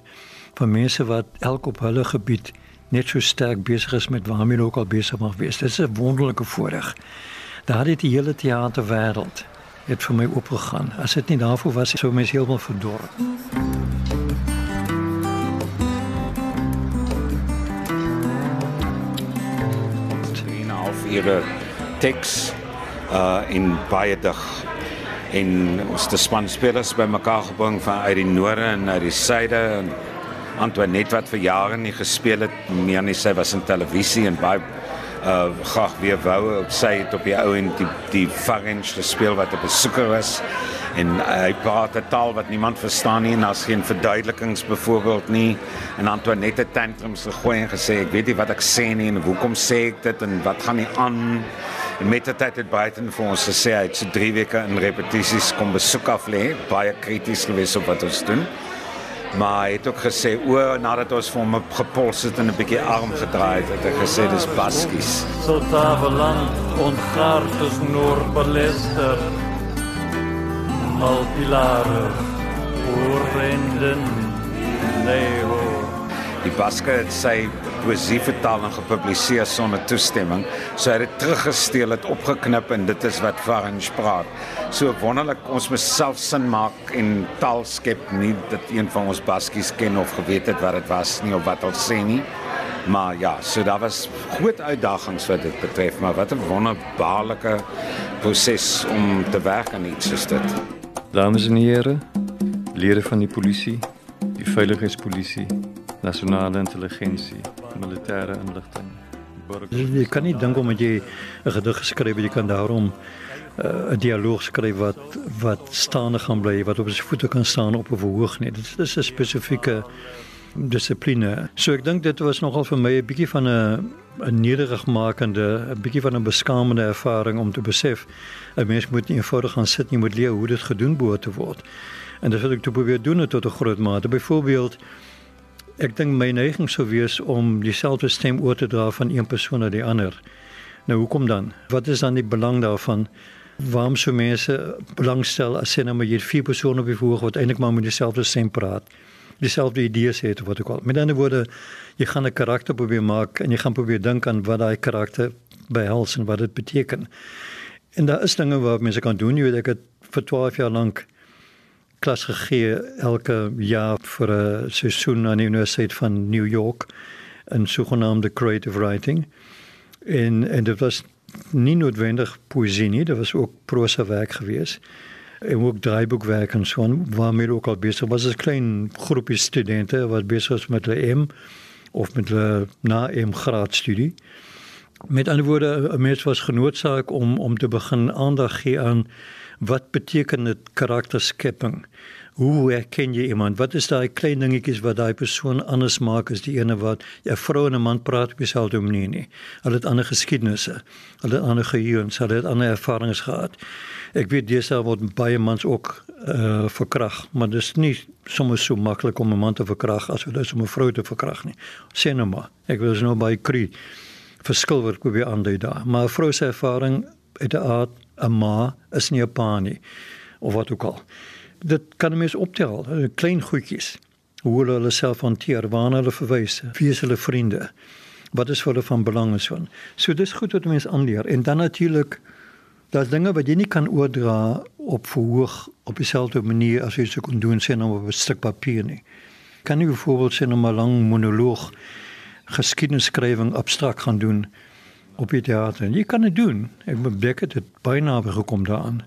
[SPEAKER 1] van mense wat elk op hulle gebied net so sterk besig is met waarmee hulle ook al besig mag wees. Dit is 'n wonderlike voorreg. Daar het die hele teaterwêreld het vir my oopgegaan. As dit nie daarvoor was, sou mens heeltemal verdorp.
[SPEAKER 3] ure teks uh in baie dig en ons te span spelers bymekaar gebring van uit die noorde en uit die suide en Antoinette wat vir jare nie gespeel het meer nie sy was in televisie en baie uh graag weer wou. Sy het op die ou en die die French gespeel wat 'n besoeker was. En hy praat 'n taal wat niemand verstaan nie en daar's geen verduidelikings byvoorbeeld nie. En Antoinette tantrums gegooi en gesê ek weet nie wat ek sê nie en hoekom sê ek dit en wat gaan nie aan. En met die tyd het Brighton vir ons gesê hy het so 3 weke in repetisies kom besoek af lê baie krities gewees op wat ons doen maar hy het ook gesê o nadat ons vir hom gepols het en 'n bietjie arm gedraai het het hy gesê dis baskies.
[SPEAKER 12] So taveland ongaartes noor balester al pilare oorrenden neho
[SPEAKER 3] die baske het sy poesie vertaal en gepubliseer sonder toestemming so hy het dit teruggesteel het opgeknip en dit is wat French praat. So wonderlik ons moet self sin maak en taal skep nie dat een van ons baskies ken of geweet het wat dit was nie of wat ons sê nie. Maar ja so daar was groot uitdagings wat dit betref maar wat 'n wonderbaarlike proses om te werk aan iets soos dit.
[SPEAKER 11] Dames en here, lede van die polisie, die veiligheidspolisie, nasionale intelligensie, militêre inligting.
[SPEAKER 1] Jy kan nie dink omdat jy 'n gedig geskryf het jy kan daarom uh, 'n dialoog skryf wat wat staande gaan bly, wat op sy voete kan staan op 'n verhoog nie. Dit is 'n spesifieke dissipline. So ek dink dit was nogal vir my 'n bietjie van 'n 'n nederigmakende, 'n bietjie van 'n beskaamende ervaring om te besef 'n mens moet nie eenvoudig gaan sit nie, moet leer hoe dit gedoen behoort te word. En dit wil ek toe probeer doen tot 'n groot mate. Byvoorbeeld ek dink my neiging sou wees om dieselfde stem oor te dra van een persoon na die ander. Nou hoekom dan? Wat is dan die belang daarvan? Waarom sou mense belangstel as sien nou maar jy vier persone op die verhoog wat eintlik maar met dieselfde stem praat? dieselfde idees het of wat ook al. Met ander woorde, jy gaan 'n karakter probeer maak en jy gaan probeer dink aan wat daai karakter behels en wat dit beteken. En daar is dinge wat mense kan doen. Jy weet ek het vir 12 jaar lank klas gegee elke jaar vir 'n seisoen aan die Universiteit van New York in sogenaamde creative writing. En en dit was nie noodwendig poesie nie, dit was ook prosa werk geweest en ook draaiboekwerk en so waarmee ook al besig was 'n klein groepie studente wat besig was met hulle M of met hulle na M graadstudie. Met ander woorde, 'n mens was genoodsaak om om te begin aandag gee aan wat beteken dit karakterskepping? Hoe herken jy iemand? Wat is daai klein dingetjies wat daai persoon anders maak as die ene wat 'n vrou en 'n man praat op dieselfde manier nie? Hulle het ander geskiedenisse, hulle het ander geheuens, hulle het ander ervarings gehad. Ek weet deesdae word baie mans ook uh verkrag, maar dit is nie sommer so maklik om 'n man te verkrag as dit is om 'n vrou te verkrag nie. Sê nou maar, ek wil nou baie kry verskil wat ek weer aandui daar. Maar 'n vrou se ervaring uit 'n aard 'n ma is nie 'n pa nie of wat ook al. Dit kan 'n mens optel, klein goedjies. Hoe hulle hulle self hanteer, waarna hulle verwys, wie is hulle vriende? Wat is vir hulle van belang is van. So dis goed wat mense aanleer en dan natuurlik daar's dinge wat jy nie kan oordra op verhoog op dieselfde manier as jy sou kon doen sien op 'n stuk papier nie. Kan jy byvoorbeeld sien 'n lang monoloog geskiedenisskrywing abstrakt gaan doen op die teater? Jy kan dit doen. Ek bedoel dit byna gekom daaraan.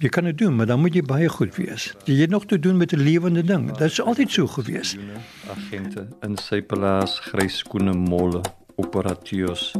[SPEAKER 1] Jy kan dit doen, maar dan moet jy baie goed wees. Jy het nog te doen met 'n lewende ding. Dit is altyd so gewees.
[SPEAKER 11] Agente in sy palaas, grys skoene molle, operateurs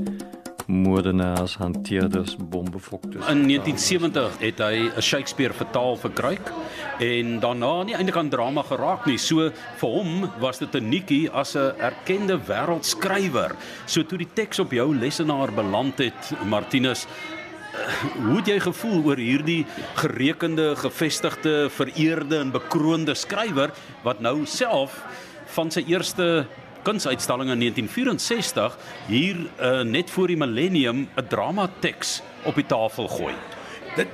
[SPEAKER 11] moordenaars, hanteerders, bombefokters.
[SPEAKER 2] In 1970 het hy 'n Shakespeare vertaal vir Kruik en daarna nie eintlik aan drama geraak nie. So vir hom was dit 'n nuutjie as 'n erkende wêreldskrywer. So toe die teks op jou lesenaar beland het, Martinus, eh, hoe het jy gevoel oor hierdie gerekende, gevestigde, vereerde en bekroonde skrywer wat nou self van sy eerste kunsuitstalling in 1964 hier uh, net voor die millennium 'n dramateks op die tafel gooi.
[SPEAKER 3] Dit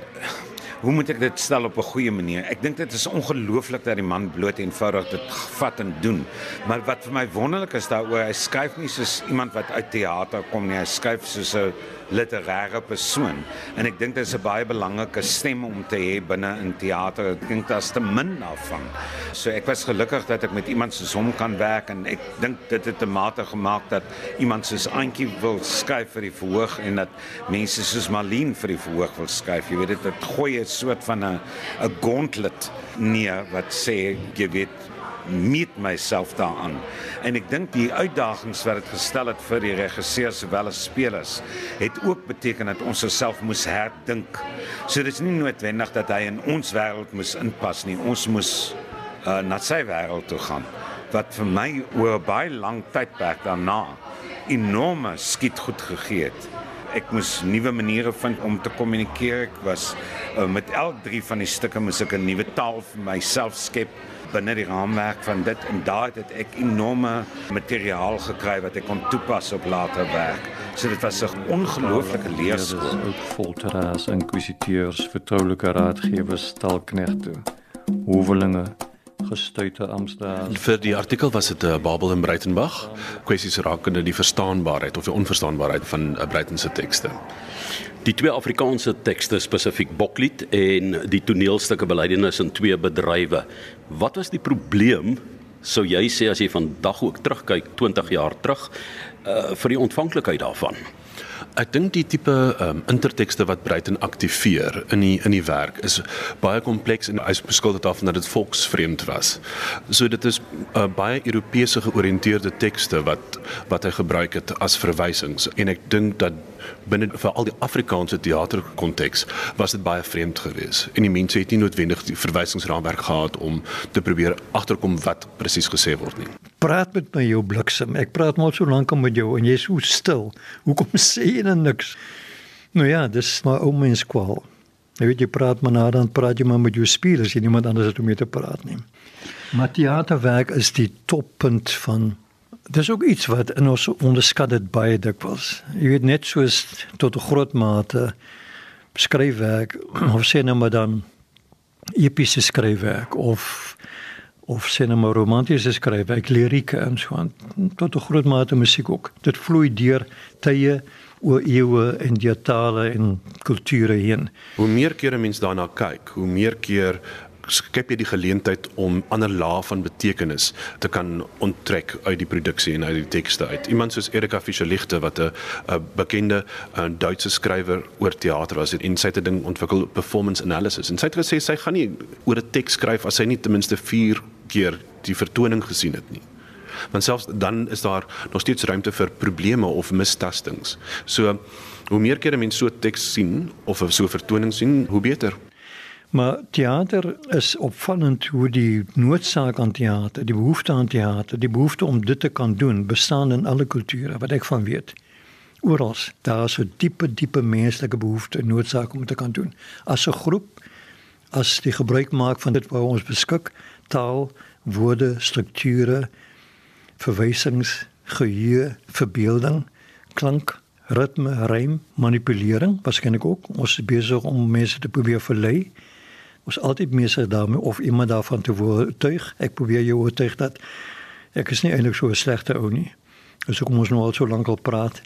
[SPEAKER 3] hoe moet ek dit stel op 'n goeie manier? Ek dink dit is ongelooflik dat die man bloot eenvoudig dit vat en doen. Maar wat vir my wonderlik is daaroor, hy skryf nie soos iemand wat uit teater kom nie. Hy skryf soos 'n literêre persoon en ek dink dit is 'n baie belangrike stem om te hê binne in teater. Ek dink daar's te min daarvan. So ek was gelukkig dat ek met iemand soos hom kan werk en ek dink dit het 'n mate gemaak dat iemand soos Antjie wil skryf vir die verhoog en dat mense soos Marlene vir die verhoog wil skryf. Jy weet dit dit gooi 'n soort van 'n 'n gauntlet neer wat sê jy weet meet myself daaraan. En ek dink die uitdagings wat dit gestel het vir die regisseur sowel as spelers, het ook beteken dat ons osself moes herdink. So dit is nie noodwendig dat hy in ons wêreld moes inpas nie. Ons moes uh, na sy wêreld toe gaan wat vir my oor baie lang tydperk daarna enorme skiet goed gegee het. Ek moes nuwe maniere vind om te kommunikeer. Ek was uh, met elk drie van die stukke moes ek 'n nuwe taal vir myself skep binne die raamwerk van dit en daar het ek enorme materiaal gekry wat ek kon toepas op later werk. So dit was 'n ongelooflike leerskool.
[SPEAKER 11] ook folteraars, inquisiteurs, vertroulike raadgewers, stalknegte, hoevelinge, gestuite amptenare.
[SPEAKER 4] Vir die artikel was dit 'n uh, Babel in Breitenberg, kwessies rakende die verstaanbaarheid of die onverstaanbaarheid van uh, Breiten se tekste.
[SPEAKER 2] Die twee Afrikaanse tekste spesifiek Boklied en die toneelstukke Belydenis in twee bedrywe. Wat was die probleem sou jy sê as jy vandag ook terugkyk 20 jaar terug uh, vir die ontvanklikheid daarvan?
[SPEAKER 4] Ek dink die tipe um, intertekste wat Breiten aktiveer in die in die werk is baie kompleks en hy beskuld dit af dat dit volksvreemd was. So dit is uh, baie Europese georiënteerde tekste wat wat hy gebruik het as verwysings en ek dink dat binne vir al die Afrikaanse teaterkonteks was dit baie vreemd geweest en die mense het nie noodwendig die verwysingsraamwerk gehad om te probeer agterkom wat presies gesê word nie.
[SPEAKER 1] Praat met my jou bliksem. Ek praat maar so lank met jou en jy's so stil. Hoekom sê jy dan niks? Nou ja, dis maar ou mens kwal. Jy weet jy praat maar na dan praat jy maar met jou spelers, jy niemand anders het om mee te praat nie. Maar teaterwerk is die toppunt van Dis ook iets wat in ons onderskat dit baie dikwels. Jy weet net soos tot 'n groot mate skryfwerk of sê nou maar dan epiese skryfwerk of of sê nou maar romantiese skryfwerk, lirieke en so aan tot 'n groot mate musiek ook. Dit vloei deur tye oor eeue en diatale en kulture heen.
[SPEAKER 4] Hoe meer kere mense daarna kyk, hoe meer keer skep jy die geleentheid om ander lae van betekenis te kan onttrek uit die produksie en uit die tekste uit. Iemand soos Erika Fischer-Lichte wat 'n bekende a Duitse skrywer oor teater was en sy het 'n ding ontwikkel performance analysis en sy het gesê sy gaan nie oor 'n teks skryf as sy nie ten minste 4 keer die vertoning gesien het nie. Want selfs dan is daar nog steeds ruimte vir probleme of mistastings. So hoe meer kere mense so 'n teks sien of so 'n vertoning sien, hoe beter.
[SPEAKER 1] Maar theater is opvallend hoe die noodzaak aan theater, die behoefte aan theater, die behoefte om dit te kan doen, bestaan in alle culturen, wat ik van weet. Oral, daar is een diepe, diepe menselijke behoefte, noodzaak om het te kan doen. Als een groep, als die gebruik maakt van dit waar ons beschik, taal, woorden, structuren, verwijzings, geheue, verbeelding, klank, ritme, rijm, manipulering, waarschijnlijk ook. Ons is bezig om mensen te proberen verleiden ons altyd besig daarmee of iemand daarvan te oortuig. Ek probeer jou oortuig dat ek is nie eintlik so 'n slegte ou nie. Dus kom ons nou al so lank al praat.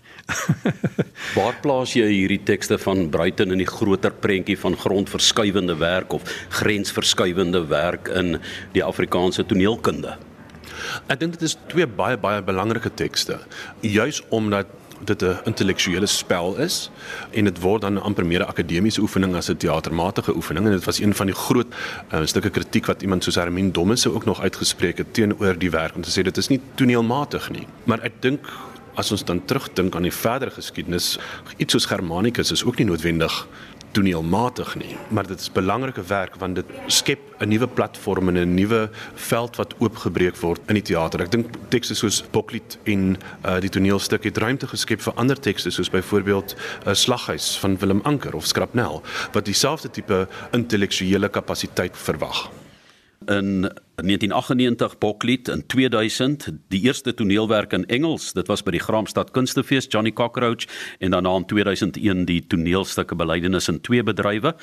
[SPEAKER 2] Waar plaas jy hierdie tekste van Bruiten in die groter prentjie van grondverskuivende werk of grensverskuivende werk in die Afrikaanse toneelkunde?
[SPEAKER 4] Ek dink dit is twee baie baie belangrike tekste. Juis omdat dit 'n intellektuele spel is en dit word dan amper meer 'n akademiese oefening as 'n teatermatige oefening. En dit was een van die groot uh, stukke kritiek wat iemand soos Hermine Dommese ook nog uitgespreek het teenoor die werk om te sê dit is nie toneelmatig nie. Maar ek dink as ons dan terugdink aan die verdere geskiedenis iets soos Germanicus is ook nie noodwendig toneelmatig nie, maar dit is belangrike werk want dit skep 'n nuwe platform en 'n nuwe veld wat oopgebreek word in die teater. Ek dink tekste soos Boklied en uh, die toneelstuk het ruimte geskep vir ander tekste soos byvoorbeeld uh, Slaghuis van Willem Anker of Skrapnel wat dieselfde tipe intellektuele kapasiteit verwag.
[SPEAKER 2] In 1998 Boklied in 2000 die eerste toneelwerk in Engels. Dit was by die Graamsstad Kunstefees Johnny Cockroach en daarna in 2001 die toneelstukke Belydenis in twee bedrywe.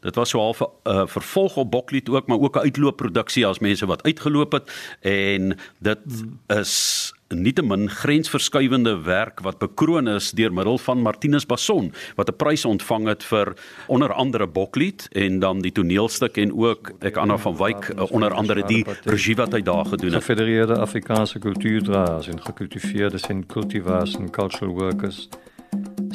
[SPEAKER 2] Dit was so half 'n uh, vervolg op Boklied ook maar ook 'n uitloopproduksie as mense wat uitgeloop het. En dit is nietemin grensverskuivende werk wat bekroon is deur middel van Martinus Bason wat 'n prys ontvang het vir onder andere Boklied en dan die toneelstuk en ook ek Anna van Wyk onder andere die regie wat hy daar gedoen het.
[SPEAKER 1] Gefedereerde Afrikaanse kultuurdraers en gekultiveerde en cultivars en cultural workers.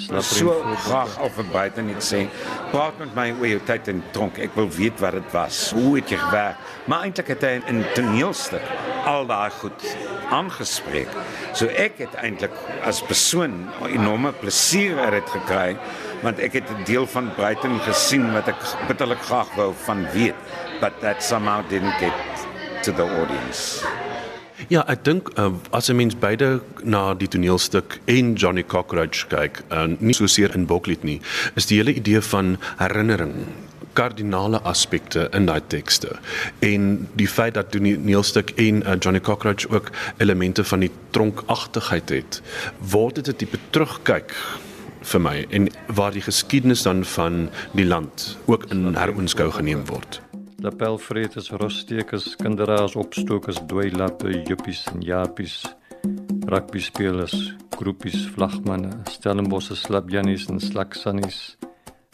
[SPEAKER 3] So graag of buite net sê, praat met my oor jou tyd in tronk. Ek wil weet wat dit was. Hoe het jy gewerk? Maar eintlik het hy in toneelstuk al daai goed aangespreek. So ek het eintlik as persoon enorme plesier uit dit gekry want ek het 'n deel van Brighton gesien wat ek bitterlik graag wou van weet but that somehow didn't get to the audience.
[SPEAKER 4] Ja, ek dink uh, as 'n mens beide na die toneelstuk en Johnny Cockroach kyk, uh, nie so seer in Boklied nie, is die hele idee van herinnering kardinale aspekte in daai tekste. En die feit dat toneelstuk en uh, Johnny Cockroach ook elemente van die tronkagtigheid het word dit 'n tipe terugkyk vir my en waar die geskiedenis dan van die land ook in heroonskou geneem word
[SPEAKER 1] lapelvreters, rosstekers, kinderaars, opstokers, dweilappe, juppies en japies, rugbyspelers, groepies, vlagmanne, Stellenbosse slapjannies en slaksannies,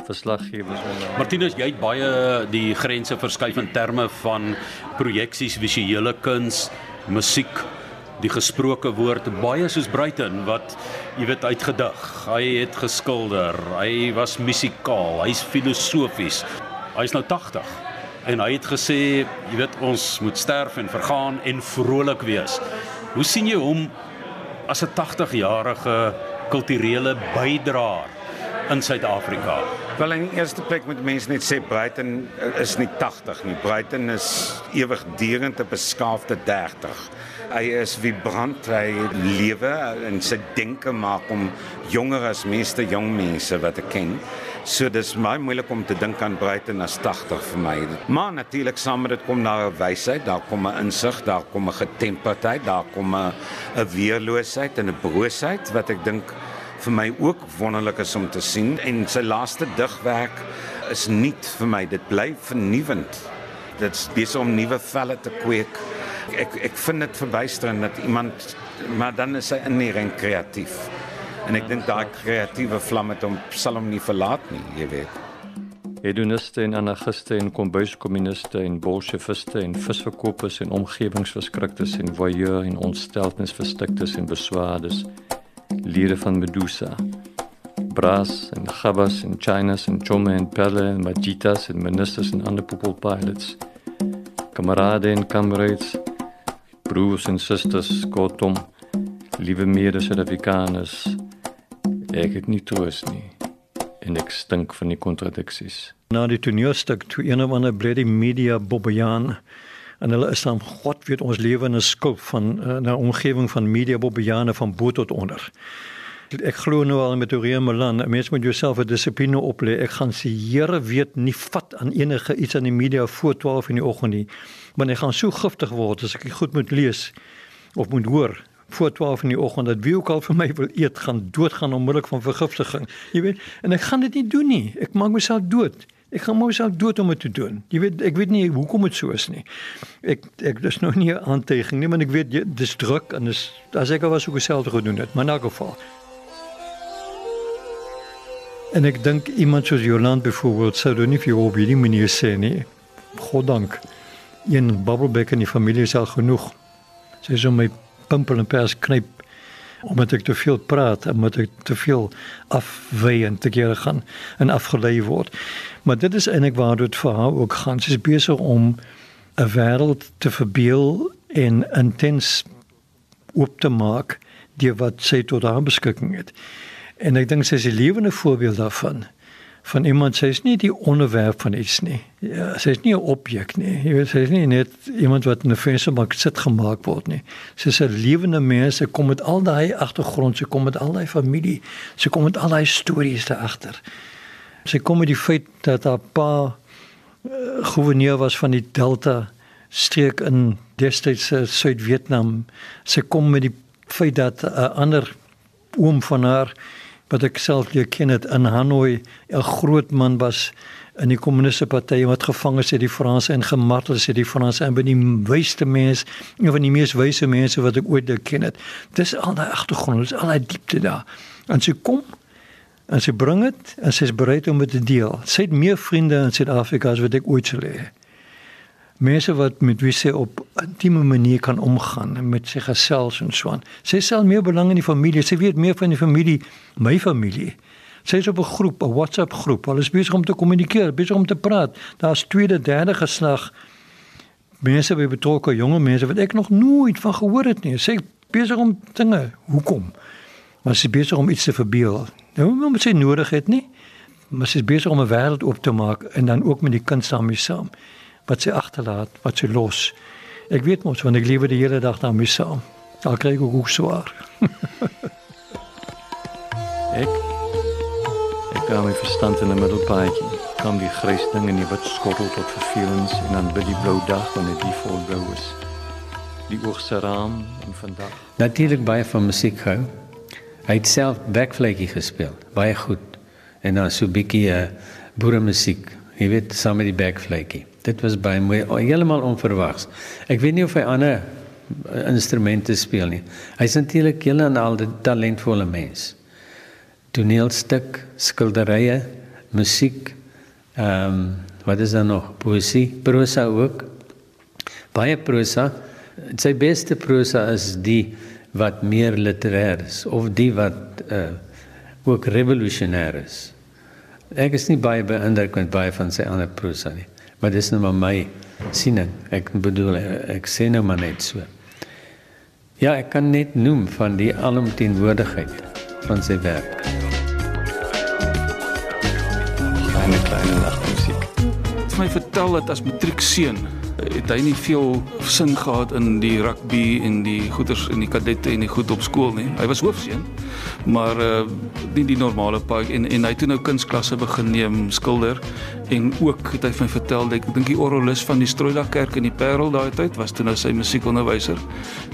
[SPEAKER 1] verslaggewers en
[SPEAKER 2] Martinus, jy het baie die grense verskuif in terme van projeksies, visuele kuns, musiek, die gesproke woord, baie soos Bruiten wat jy weet uitgedig. Hy het geskilder, hy was musikaal, hy's filosofies. Hy's nou 80 en hy het gesê, jy weet ons moet sterf en vergaan en vrolik wees. Hoe sien jy hom as 'n 80-jarige kulturele bydraer in Suid-Afrika?
[SPEAKER 3] Wel in eerste plek moet mense net sê Brighton is nie 80 nie. Brighton is ewigdurend 'n beskaafde 30. Hy is vibrant, hy lewe en sy denke maak hom jonger as meeste jong mense wat ek ken. So dis baie moeilik om te dink aan Brighton as 80 vir my. Maar natuurlik saam met dit kom daar 'n wysheid, daar kom 'n insig, daar kom 'n getemperdheid, daar kom 'n 'n weerloosheid en 'n broosheid wat ek dink vir my ook wonderlik is om te sien en sy laaste digwerk is nuut vir my. Dit bly vernuwend. Dit's besig om nuwe velle te kweek. Ek ek vind dit verbuisterend dat iemand maar dan is hy inherent kreatief. En ek dink daai kreatiewe vlam het hom sal hom nie verlaat nie, jy weet.
[SPEAKER 1] Hedoniste en anarchiste en kombuiskommuniste en bolsjeviste en visverkopers en omgewingsverskriktes en voyeur en ontsteltenisverstiktes en beswaardes. Liere van Medusa. Brass en Chabas en Chinas en Chome en Pelle en Majitas en ministers en ander people pilots. Kamerade en kamerads. Broers en susters, kortom. Liewe mede-Suid-Afrikaners. Ek het nie troos nie en ek stink van die kontradiksies. Na die toneelstuk toe een of ander brede media Bobbejaan en hulle is dan God weet ons lewe in 'n skulp van uh, 'n omgewing van media Bobbejane van bo tot onder. Ek glo nou al met Orien Milan, mense moet jouself 'n dissipline oplê. Ek gaan se Here weet nie vat aan enige iets aan die media voor 12 in die oggend nie. Want ek gaan so giftig word as ek goed moet lees of moet hoor voor 12 in die oggend dat wie ook al vir my wil eet gaan doodgaan onmiddellik van vergiftiging. Jy weet, en ek gaan dit nie doen nie. Ek maak myself dood. Ek gaan myself dood om dit te doen. Jy weet, ek weet nie hoekom dit so is nie. Ek ek dis nog nie 'n aantekening nie, maar ek weet dis druk en dis as ek al was ook self gedoen het, maar in elk geval. En ek dink iemand soos Joland byvoorbeeld sou doen nie vir jou op hierdie manier sê nie. Goddank. Een bubbelbek in die familie is al genoeg. Sy sê so my pimpel en pers knyp omdat ek te veel praat en omdat ek te veel afwy en te kere gaan en afgelei word. Maar dit is eintlik waar dit vir haar ook gaan. Sy is besig om 'n wêreld te verbeel en intens oop te maak die wat sy tot haar beskikking het. En ek dink sy is 'n lewende voorbeeld daarvan van iemand sy is nie die onderwerp van iets nie. Ja, sy is nie 'n objek nie. Jy weet sy is nie net iemand wat in 'n vensterbank sit gemaak word nie. Sy is 'n lewende mens. Sy kom met al daai agtergrond, sy kom met al daai familie, sy kom met al daai stories daar agter. Sy kom met die feit dat haar pa uh, gouverneur was van die Delta streek in destydse Suid-Vietnam. Sy kom met die feit dat 'n uh, ander oom van haar wat ek self leer ken het in Hanoi 'n groot man was in die kommuniste party wat gevang is deur die Franse en gemartel is deur die Franse en by die wysste mens, een van die mees wyse mense wat ek ooit geken het. Dis al daai agtergrond, dis al daai diepte daar. En sy kom en sy bring dit en sy is bereid om dit te deel. Sy het meer vriende in Suid-Afrika as wat ek ooit sou hê mense wat met wie sy op intieme manier kan omgaan en met sy gesels en so aan. Sy stel meer belang in die familie. Sy weet meer van die familie, my familie. Sy is op 'n groep, 'n WhatsApp groep. Hulle is besig om te kommunikeer, besig om te praat. Daar's tweede, derde geslag mense by betrokke jonge mense wat ek nog nooit van gehoor het nie. Sy besig om dinge. Hoekom? Maar sy besig om iets te verbeel. Nou moet sy nodig het nie. Maar sy is besig om 'n wêreld oop te maak en dan ook met die kind saam mee saam wat sy agterlaat, wat sy los. Ek weet mos want ek lewe die hele dag daar mee saam. Daar kry ek ook swaar.
[SPEAKER 11] ek ek gaan my verstand in 'n middelpaadjie. Kom die grys ding in die wit skottel tot vervelings en dan by die blou dag wanneer die vol blou is. Die oogse raam en vandag.
[SPEAKER 10] Natuurlik baie van musiek gehou. Hy het self backflaky gespeel, baie goed. En dan so 'n bietjie uh, boere musiek, jy weet, saam met die backflaky. Dit was baie mooi, heeltemal onverwags. Ek weet nie of hy ander eh, instrumente speel nie. Hy's natuurlik heel en al 'n talentvolle mens. Toneelstuk, skilderye, musiek, ehm um, wat is dan nog? Poesie, prosa ook. Baie prosa. Sy beste prosa is die wat meer literêr is of die wat uh ook revolusionêr is. Ek is nie baie beïndruk met baie van sy ander prosa nie. Maar dis nou maar my siening. Ek bedoel ek sê nou maar net so. Ja, ek kan net noem van die alomteenwoordigheid van sy werk.
[SPEAKER 5] Vertel dat as matriekseun het hy nie veel sin gehad in die rugby en die goeters in die kadette en die goed op skool nie. Hy was hoofseun, maar uh nie die normale paai en en hy het nou kunsklasse begin neem, skilder en ook het hy vir my vertel dat ek dink die orgelis van die Strooidag kerk in die Parel daai tyd was toe nou sy musiekonderwyser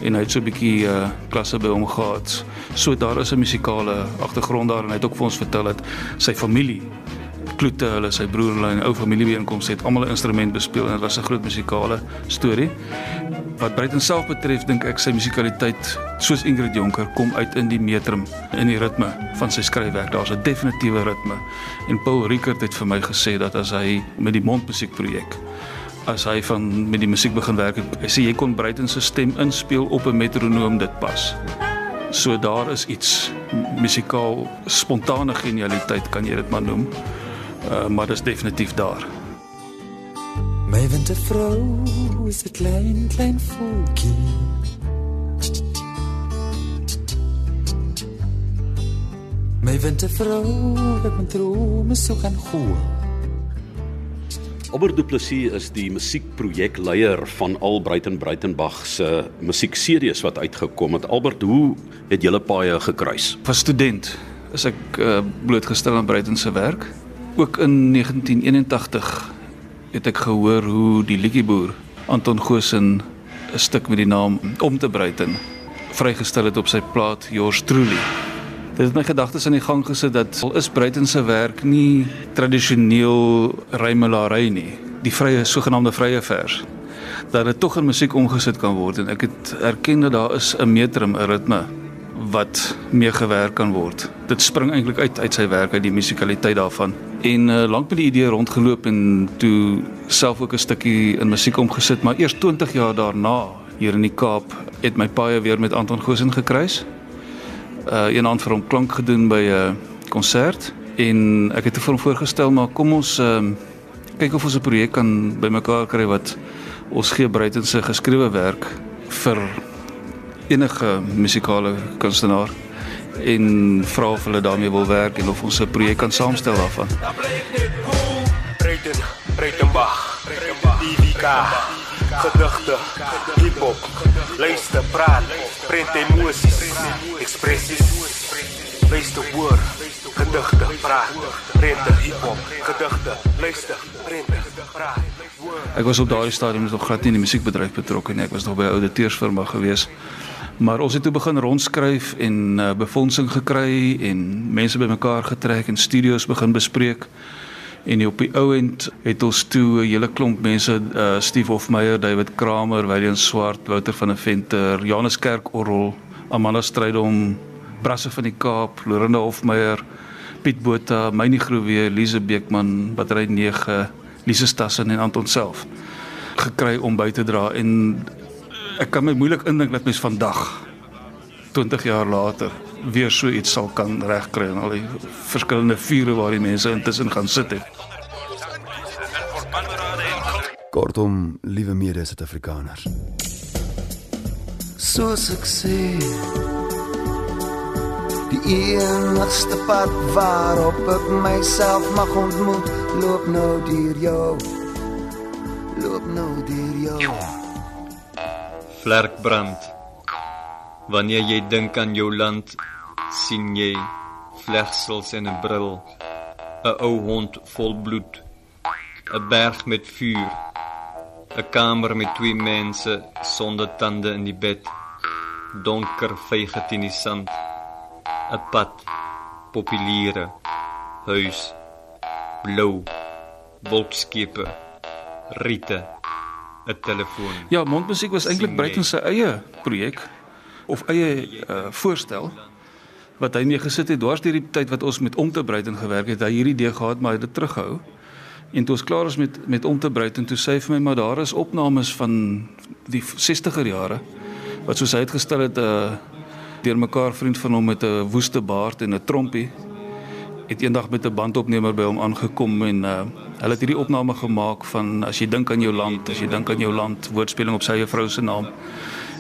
[SPEAKER 5] en hy het so 'n bietjie uh klasse by hom gehad. So daar is 'n musikale agtergrond daar en hy het ook vir ons vertel dat sy familie Kloete, hulle sy broer hulle 'n ou familiebeeenkoms het almal 'n instrument bespeel en dit was 'n groot musikale storie. Wat Breiten self betref, dink ek sy musikaliteit, soos Ingrid Jonker, kom uit in die metrum, in die ritme van sy skryfwerk. Daar's 'n definitiewe ritme. En Paul Rickert het vir my gesê dat as hy met die mondmusiekprojek as hy van met die musiek begin werk hy sê jy kon Breiten se stem inspel op 'n metronoom dit pas. So daar is iets musikaal spontane genialiteit kan jy dit maar noem. Uh, maar dit is definitief daar.
[SPEAKER 13] My wintervrou is 'n klein klein voeltjie. My wintervrou het my drome so gaan gooi.
[SPEAKER 2] Albert Du Plessis is die musiekprojekleier van al Breiten Breitenbach se musiekseries wat uitgekom het. Albert, hoe het julle paie gekruis?
[SPEAKER 5] As student is ek uh, blootgestel aan Breiten se werk ook in 1981 het ek gehoor hoe die liedjieboer Anton Goosen 'n stuk met die naam Om te Bruiten vrygestel het op sy plaat Yours Truly. Dit het my gedagtes aan die gang gesit dat al is Bruiten se werk nie tradisioneel rymelary nie, die vrye sogenaamde vrye vers dat dit tog in musiek omgesit kan word en ek het erken dat daar is 'n metrum, 'n ritme wat mee gewerk kan word. Dit spring eintlik uit uit sy werk uit die musikaliteit daarvan. En uh, lank met die idee rondgeloop en toe self ook 'n stukkie in musiek omgesit, maar eers 20 jaar daarna hier in die Kaap het my paie weer met Anton Goosen gekruis. Uh een aand vir hom klank gedoen by 'n konsert en ek het vir hom voorgestel maar kom ons uh, kyk of ons 'n projek kan bymekaar kry wat ons gee Bruiten se geskrewe werk vir enige musikale kunstenaar en vra of hulle daarmee wil werk en of ons 'n projek kan saamstel daarvan.
[SPEAKER 14] Breiten, Breitenbach, DVK, gedigte, hip-hop, luister, praat, print emosies, expressies, luister woord, gedigte, praat, prente, hiphop, gedigte, luister, prente, praat.
[SPEAKER 5] Ek was op daardie stadium nog glad nie in die musiekbedryf betrokke nie. Ek was nog by 'n ouditeursfirma gewees. Maar ons het toe begin rondskryf en uh, befondsing gekry en mense bymekaar getrek en studios begin bespreek. En op die ou end het ons toe 'n hele klomp mense, uh, Steve Hofmeyer, David Kramer, William Swart, Wouter van der Venter, Janus Kerkorrel, Amanda Strydom, Brasse van die Kaap, Lorenda Hofmeyer, Piet Botha, Mynie Groewe, Lise Beekman, Battery 9, Lise Stassen en Anton self gekry om by te dra en ek kan my moeilik indink dat mens vandag 20 jaar later weer so iets sal kan regkry en al die verskillende vure waar die mense intussen gaan sit het.
[SPEAKER 15] Kortom, liewe mede-Suid-Afrikaners.
[SPEAKER 16] Soos ek sê Die enigste pad waarop ek myself mag ontmoet Loop nou deur jou Loop nou deur jou
[SPEAKER 9] Vlerk brand. Wanneer jy dink aan jou land, sien jy vlegsels en 'n bril, 'n ou hond vol bloed, 'n berg met vuur, 'n kamer met twee mense sonder tande in die bed, donker vyge teen die sand, 'n pad, populiere, huis, blou, wolkskepe, riete, 'n telefoon.
[SPEAKER 5] Ja, mondmusiek was eintlik Bruiten se eie projek of eie uh, voorstel wat hy mee gesit het dwars deur die tyd wat ons met om te Bruiten gewerk het. Hy hierdie idee gehad maar hy het dit teruggehou. En toe ons klaar is met met om te Bruiten, toe sê hy vir my maar daar is opnames van die 60er jare wat soos hy uitgestel het 'n uh, deur mekaar vriend van hom met 'n woeste baard en 'n trompie het eendag met 'n bandopnemer by hom aangekom en uh, hulle het hierdie opname gemaak van as jy dink aan jou land, as jy dink aan jou land, woordspeling op sy vrou se naam.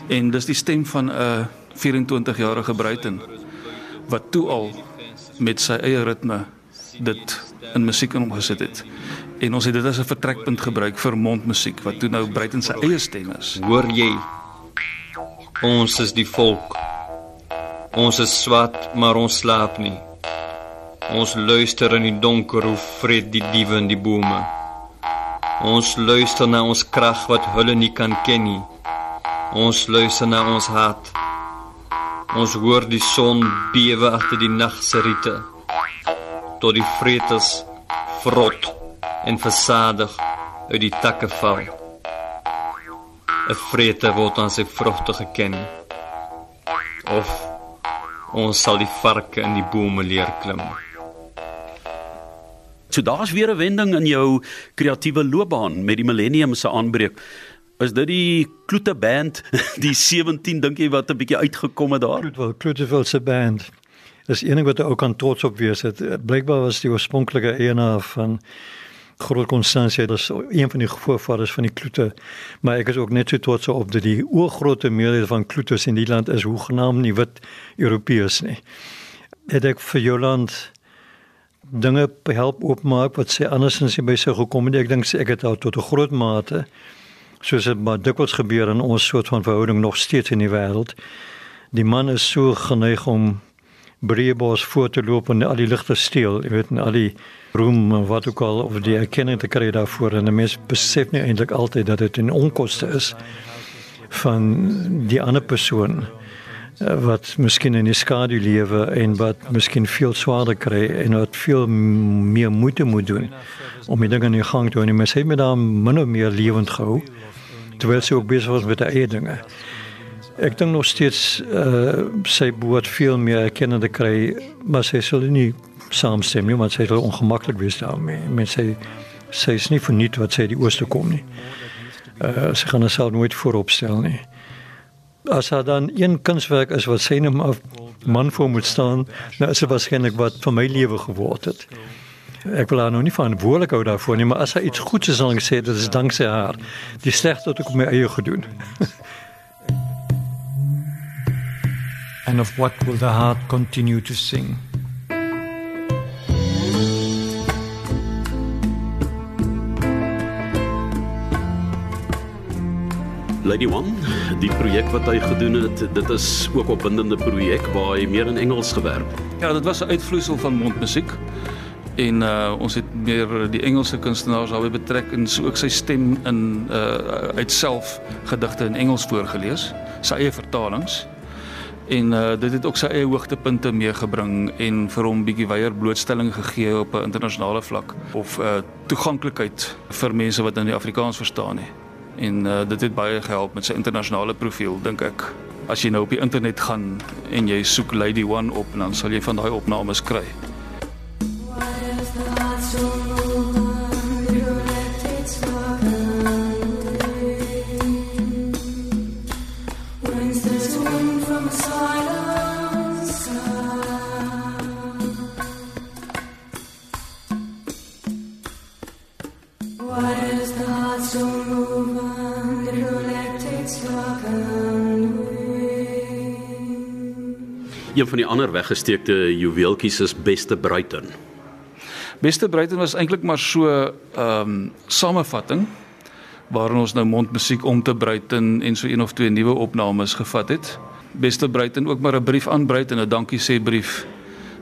[SPEAKER 5] En dis die stem van 'n uh, 24-jarige Bruiten wat toe al met sy eie ritme dit in musiek omgesit het. En ons het dit as 'n vertrekpunt gebruik vir mondmusiek wat toe nou Bruiten se eie stem is.
[SPEAKER 9] Hoor jy? Ons is die volk. Ons is swart, maar ons slaap nie. Ons luister in die donker hoe vreet die diewe in die bome. Ons luister na ons krag wat hulle nie kan ken nie. Ons luister na ons hart. Ons hoor die son bewe agter die nag se riete. Tot die vreters vrot en versadig uit die takke val. 'n Vrete word aan sy vrugte geken. Of ons sal die varke in die bome leer klim.
[SPEAKER 2] So daar's weer 'n wending in jou kreatiewe loopbaan met die millennium se aanbreek. Is dit die Kloete band, die 17 dink jy wat 'n bietjie uitgekom het daar?
[SPEAKER 1] Kloetewil, Kloetewil se band. Dis enig wat ook aan trots op wees het. Blykbaar was die oorspronklike eienaar van Groot Constantia, dis een van die voorvaders van die Kloete. Maar ek is ook net so trots op dat die oorgrootste meerderheid van Kloetes in die land is hoegenaamd nie wit Europeërs nie. Het ek vir Joland dinge help oopmaak wat sy andersins nie by sy gekom het. Ek dink ek het al tot 'n groot mate soos dit maar dikwels gebeur in ons soort van verhouding nog steeds in die wêreld. Die man is so geneig om breebos voor te loop en al die ligte steel, jy weet, en al die roem wat ook al of die erkenning te kry daarvoor en 'n mens besef nie eintlik altyd dat dit 'n onkoste is van die ander persoon wat miskien in die skadu lewe en wat miskien veel swaarder kry en wat veel meer moeite moet doen om die dinge in die gang te hou en mens het met hom min of meer lewend gehou terwyl sy ook besig was met die eie dinge. Ek dink nog steeds uh, sy behoort veel meer erkenning te kry, maar sy sal nie saamstem nie, want sy sal ongemaklik wees daarmee. Mense sê sy is nie verniet wat sy die ooste kom nie. Uh, sy gaan haarself nooit vooropstel nie as daar dan een kunswerk is wat sy net maar man voor moet staan, nou is dit waarskynlik wat vir my lewe geword het. Ek wil haar nou nie verantwoordelik hou daarvoor nie, maar as sy iets goeds is, ek sê dit is danksy haar. Die slegte het ek op my eie gedoen.
[SPEAKER 17] And of what will the heart continue to sing?
[SPEAKER 2] Lady One, die projek wat hy gedoen het, dit is ook 'n opwindende projek waar hy meer in Engels gewerk het.
[SPEAKER 5] Ja, dit was 'n uitvloeisel van mondmusiek. En uh ons het meer die Engelse kunstenaars daarbey betrek en so ook sy stem in uh uit self gedigte in Engels voorgeles, sy eie vertalings. En uh dit het ook sy eie hoogtepunte meegebring en vir hom bietjie wyeer blootstelling gegee op 'n internasionale vlak of uh toeganklikheid vir mense wat in die Afrikaans verstaan nie. En uh dit het baie gehelp met sy internasionale profiel dink ek. As jy nou op die internet gaan en jy soek Lady One op, dan sal jy van daai opnames kry.
[SPEAKER 2] Een van die ander weggesteekte juweeltjies is Beste Bruiten.
[SPEAKER 5] Beste Bruiten was eintlik maar so 'n um, samevatting waarin ons nou mondmusiek om te Bruiten en so een of twee nuwe opnames gevat het. Beste Bruiten ook maar 'n brief aan Bruiten, 'n dankie sê brief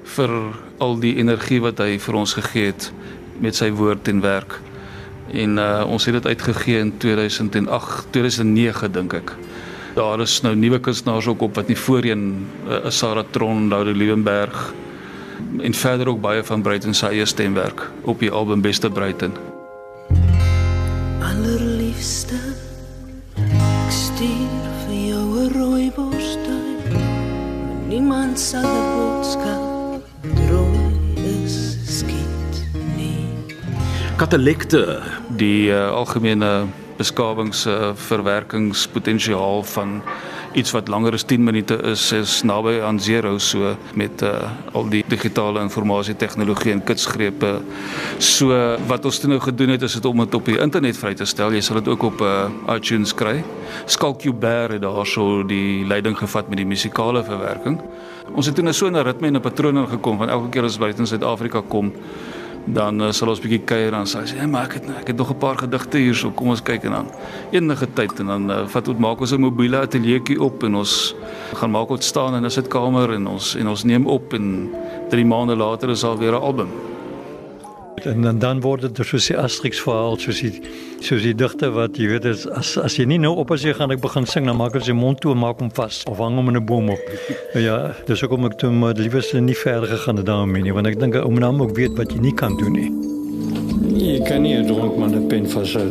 [SPEAKER 5] vir al die energie wat hy vir ons gegee het met sy woord en werk. En uh, ons het dit uitgegee in 2008, 2009 dink ek. Daar is nou nuwe kunstenaars ook op wat nie voorheen uh, is Sarah Tron, Laura Liebenberg en verder ook baie van Bruiten se eie stemwerk op die album Beste Bruiten.
[SPEAKER 18] Allerliefste ek stuur vir jou 'n rooibos tuin. Niemand sal 'n boodskap rooi is skiet nie.
[SPEAKER 5] Katalekte, die uh, algemene beskawingsverwerkingspotensiaal van iets wat langer as 10 minute is is naby aan 0 so met uh, al die digitale informasie tegnologie en kitsgrepe. So wat ons toe nou gedoen het is dit om dit op die internet vry te stel. Jy sal dit ook op uh, iTunes kry. Skalkubert het daarso die leiding gevat met die musikale verwerking. Ons het toe nou so 'n ritme en 'n patroon gekom van elke keer as ons buite in Suid-Afrika kom dan uh, sal ons bietjie kuier dan sê hy hey, maar ek het ek het nog 'n paar gedigte hierso. Kom ons kyk. En dan enige tyd en dan uh, vat ons maak ons 'n mobiele ateljeetjie op en ons gaan maak ons staan in 'n sitkamer en ons en ons neem op en 3 maande later is al weer 'n album
[SPEAKER 1] En dan, dan word dit soos die Asterix verhaal, soos die soos die digte wat jy weet is, as as jy nie nou op as jy gaan ek begin sing dan maak ek sy mond toe en maak hom vas of hang hom in 'n boom op. Ja, dis ook om ek toe maar liewes nie verder gegaan het daarmee nie want ek dink ou naam ook weet wat jy nie kan doen nie.
[SPEAKER 19] Jy kan nie 'n dronk man 'n pen vashou.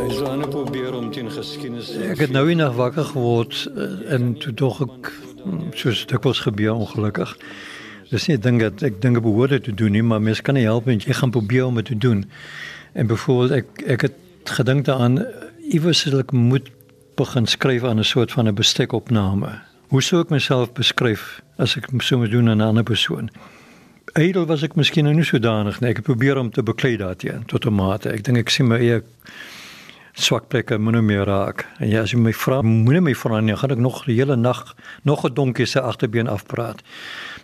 [SPEAKER 19] Hy sou aan probeer om teen geskiedenis.
[SPEAKER 1] Ek het nou eendag wakker geword eh, en toe dog ek hm, soos dikwels gebeur ongelukkig. Dis nie 'n ding dat ek dinge behoort te doen nie, maar mens kan nie help en jy gaan probeer om dit te doen. En byvoorbeeld ek ek het gedink daaraan iewers sal ek moet begin skryf aan 'n soort van 'n bestekopname. Hoe sou ek myself beskryf as ek so moet doen aan 'n ander persoon? Edel was ek miskien nou nie sodanig nie. Ek probeer om te beklei daarteen tot 'n mate. Ek dink ek sien my eie swak plekke moet nou meer raak. En ja, as jy my vra, moenie my vra nie, gaan ek nog die hele nag nog 'n donkie se agterbeen afpraat.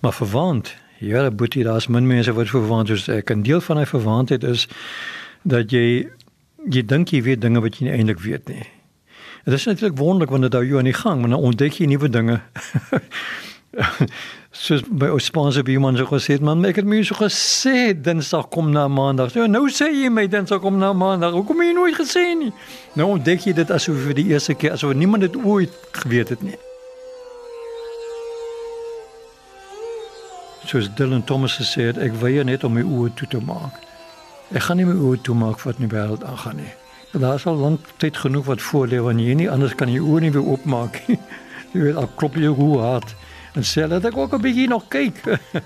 [SPEAKER 1] Maar verwant, ja, boetie, daar's min mense wat verwant is. Ek 'n deel van hy verwantheid is dat jy jy dink jy weet dinge wat jy nie eintlik weet nie. Dit is natuurlik wonderlik wanneer dit jou aan die gang, maar dan ontdek jy nuwe dinge. soos by ons spanse by iemand so gesê het, man, ek het my so gesê Dinsdag kom na Maandag. Ja, nou sê jy my Dinsdag kom na Maandag. Hoekom het jy nooit gesê nie? Nou ontdek jy dit asof vir die eerste keer asof niemand dit ooit geweet het nie. Soos Dylan Thomas gesê het, ek weier net om my oë toe te maak. Ek gaan nie my oë toe maak wat in die wêreld aangaan nie. Daar is al lank tyd genoeg wat voor lê wanneer jy nie anders kan jy oë nie weer oopmaak nie. Jy weet al klop jy hoe hard. En sê dat ek ook 'n bietjie nog kyk.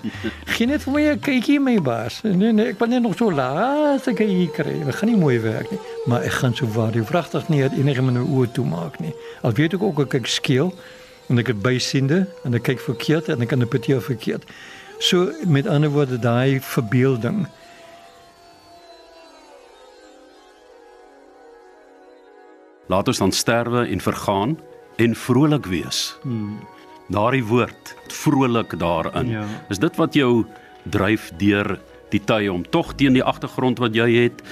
[SPEAKER 1] Geen net vir my 'n kykie my baas. Nee nee, ek ben net nog so laat ek hier kry. Ek gaan nie mooi werk nie, maar ek gaan so waar die vragtig nie het enige my oë toe maak nie. Al weet ek ook ek kyk skeel en ek het bysiende en ek kyk verkeerd en ek interpreteer verkeerd. So met ander woorde daai verbeelding.
[SPEAKER 2] Laat ons dan sterwe en vergaan en vrolik wees. Hmm. Daardie woord, vrolik daarin. Ja. Is dit wat jou dryf deur die tye om tog teen die agtergrond wat jy het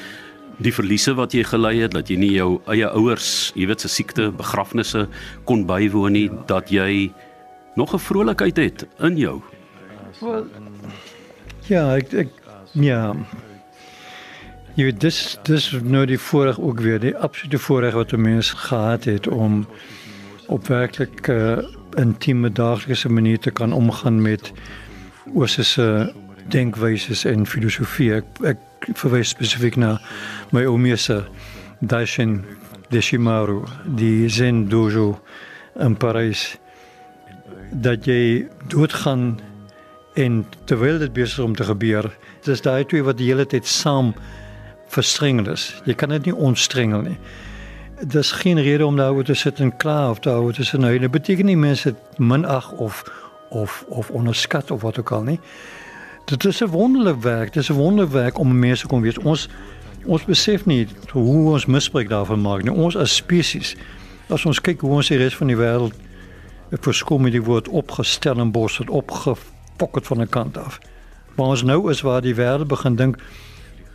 [SPEAKER 2] die verliese wat jy gely het, dat jy nie jou eie ouers, jy weet se siekte, begrafnisse kon bywoon nie, dat jy nog 'n vrolikheid het in jou.
[SPEAKER 1] Well, ja, ek ek ja. Jy weet dis dis nou die voorreg ook weer, die absolute voorreg wat 'n mens gehad het om op werklik uh, intieme daaglikse manier te kan omgaan met oosterse denkwyses en filosofie. Ek, ek verwys spesifiek na my oomie se Daishin Deshimaru, die Zen dojo in Parys dat jy doodgaan en terwyl dit besig om te gebeur, dis daai twee wat die hele tyd saam verstrengel is. Jy kan dit nie ontstrengel nie. Dis geen rede om daaroor te sit en kla of daaroor te sê nou, dit beteken nie mense minag of of of onderskat of wat ook al nie. Dit is 'n wonderlike werk. Dit is 'n wonderwerk om mense kon weet. Ons ons besef nie hoe ons misbruik daarvan maak nie. Ons as spesies. As ons kyk hoe ons die res van die wêreld verskom met die woord opgestel en bos het opgefokket van 'n kant af. Maar ons nou is waar die wêreld begin dink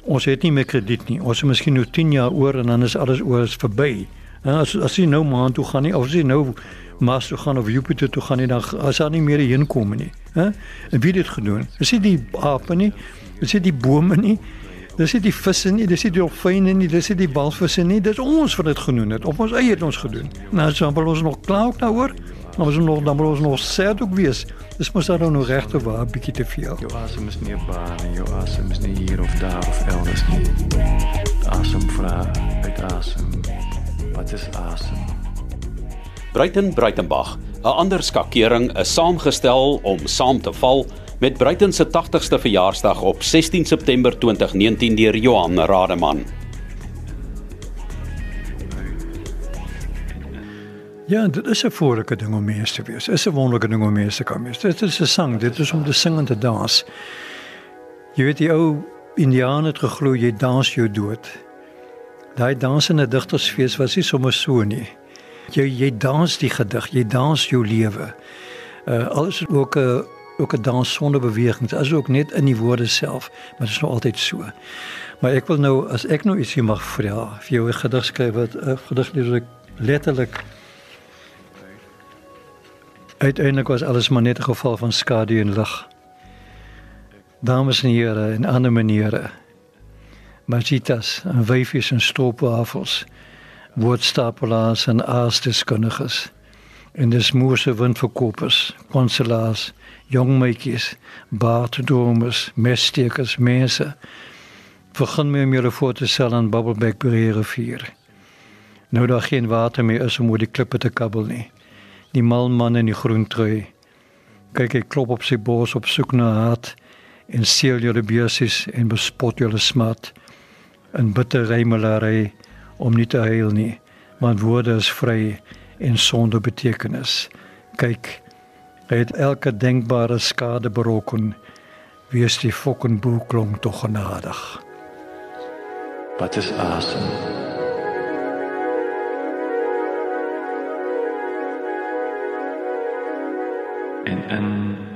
[SPEAKER 1] ons het nie meer krediet nie. Ons is miskien nou 10 jaar oor en dan is alles oor is verby. As as jy nou maan toe gaan nie of as jy nou Mars toe gaan of Jupiter toe gaan nie dan as daar nie meer heen kom nie. Hè? En wie het dit gedoen? Dis nie die ape nie. Dis nie die bome nie. Dis nie die visse nie, dis nie die dolfyne nie, dis nie die walvisse nie. Dis ons wat dit genoem het. Op ons eie het ons gedoen. Nou as ons nog klaar daaroor. Maar ons nog dan ons nog sê ook wees. Dis mos daar nog regte waar bietjie te veel.
[SPEAKER 12] Jou asem is nie 'n baan nie. Jou asem is nie hier of daar of elders nie. Asem vra uit asem. Wat is asem?
[SPEAKER 2] Bruiten Bruitenbach, 'n ander skakering is saamgestel om saam te val met Bruiten se 80ste verjaarsdag op 16 September 2019 deur Johan Rademan.
[SPEAKER 1] Ja, dit is 'n voorlike ding om mee te wees. Is 'n wonderlike ding om mee te kan wees. Dit is 'n sang, dit is om te sing en te dans. Jy weet die ou Indiane het geglo jy dans jou dood. Daai dansende digtersfees was nie sommer so nie. Jy jy dans die gedig, jy dans jou lewe. Uh alles ook 'n ook 'n dans sonder beweging. Dit is ook net in die woorde self, maar dit is nog altyd so. Maar ek wil nou as ek nou ietsie mag vra, vir jou 'n gedig skryf wat 'n gedig letterlik Uiteindelik was alles maar net 'n geval van skadu en lig. Dames en here en ander maniere. Magitas en wyfies en stroopwafels. Woordstapelaars en aasdeskundiges. En dis moerse windverkopers, konselaars, jong meisies, baarddromers, messtekers, mense. Begin my voor te stel aan Bubbleback rivier. Nou daar geen water meer is om oor die klippe te kabbel nie die mal man in die groen trui. Kyk hy klop op sy bors op soek na haat en seël julle besies en bespot julle smat in bitter rymelary om nie te huil nie want woorde is vry en sonder betekenis. Kyk, hy het elke denkbare skade berokken. Wees die fucking boeklong tog genadig.
[SPEAKER 12] Wat is asem? And and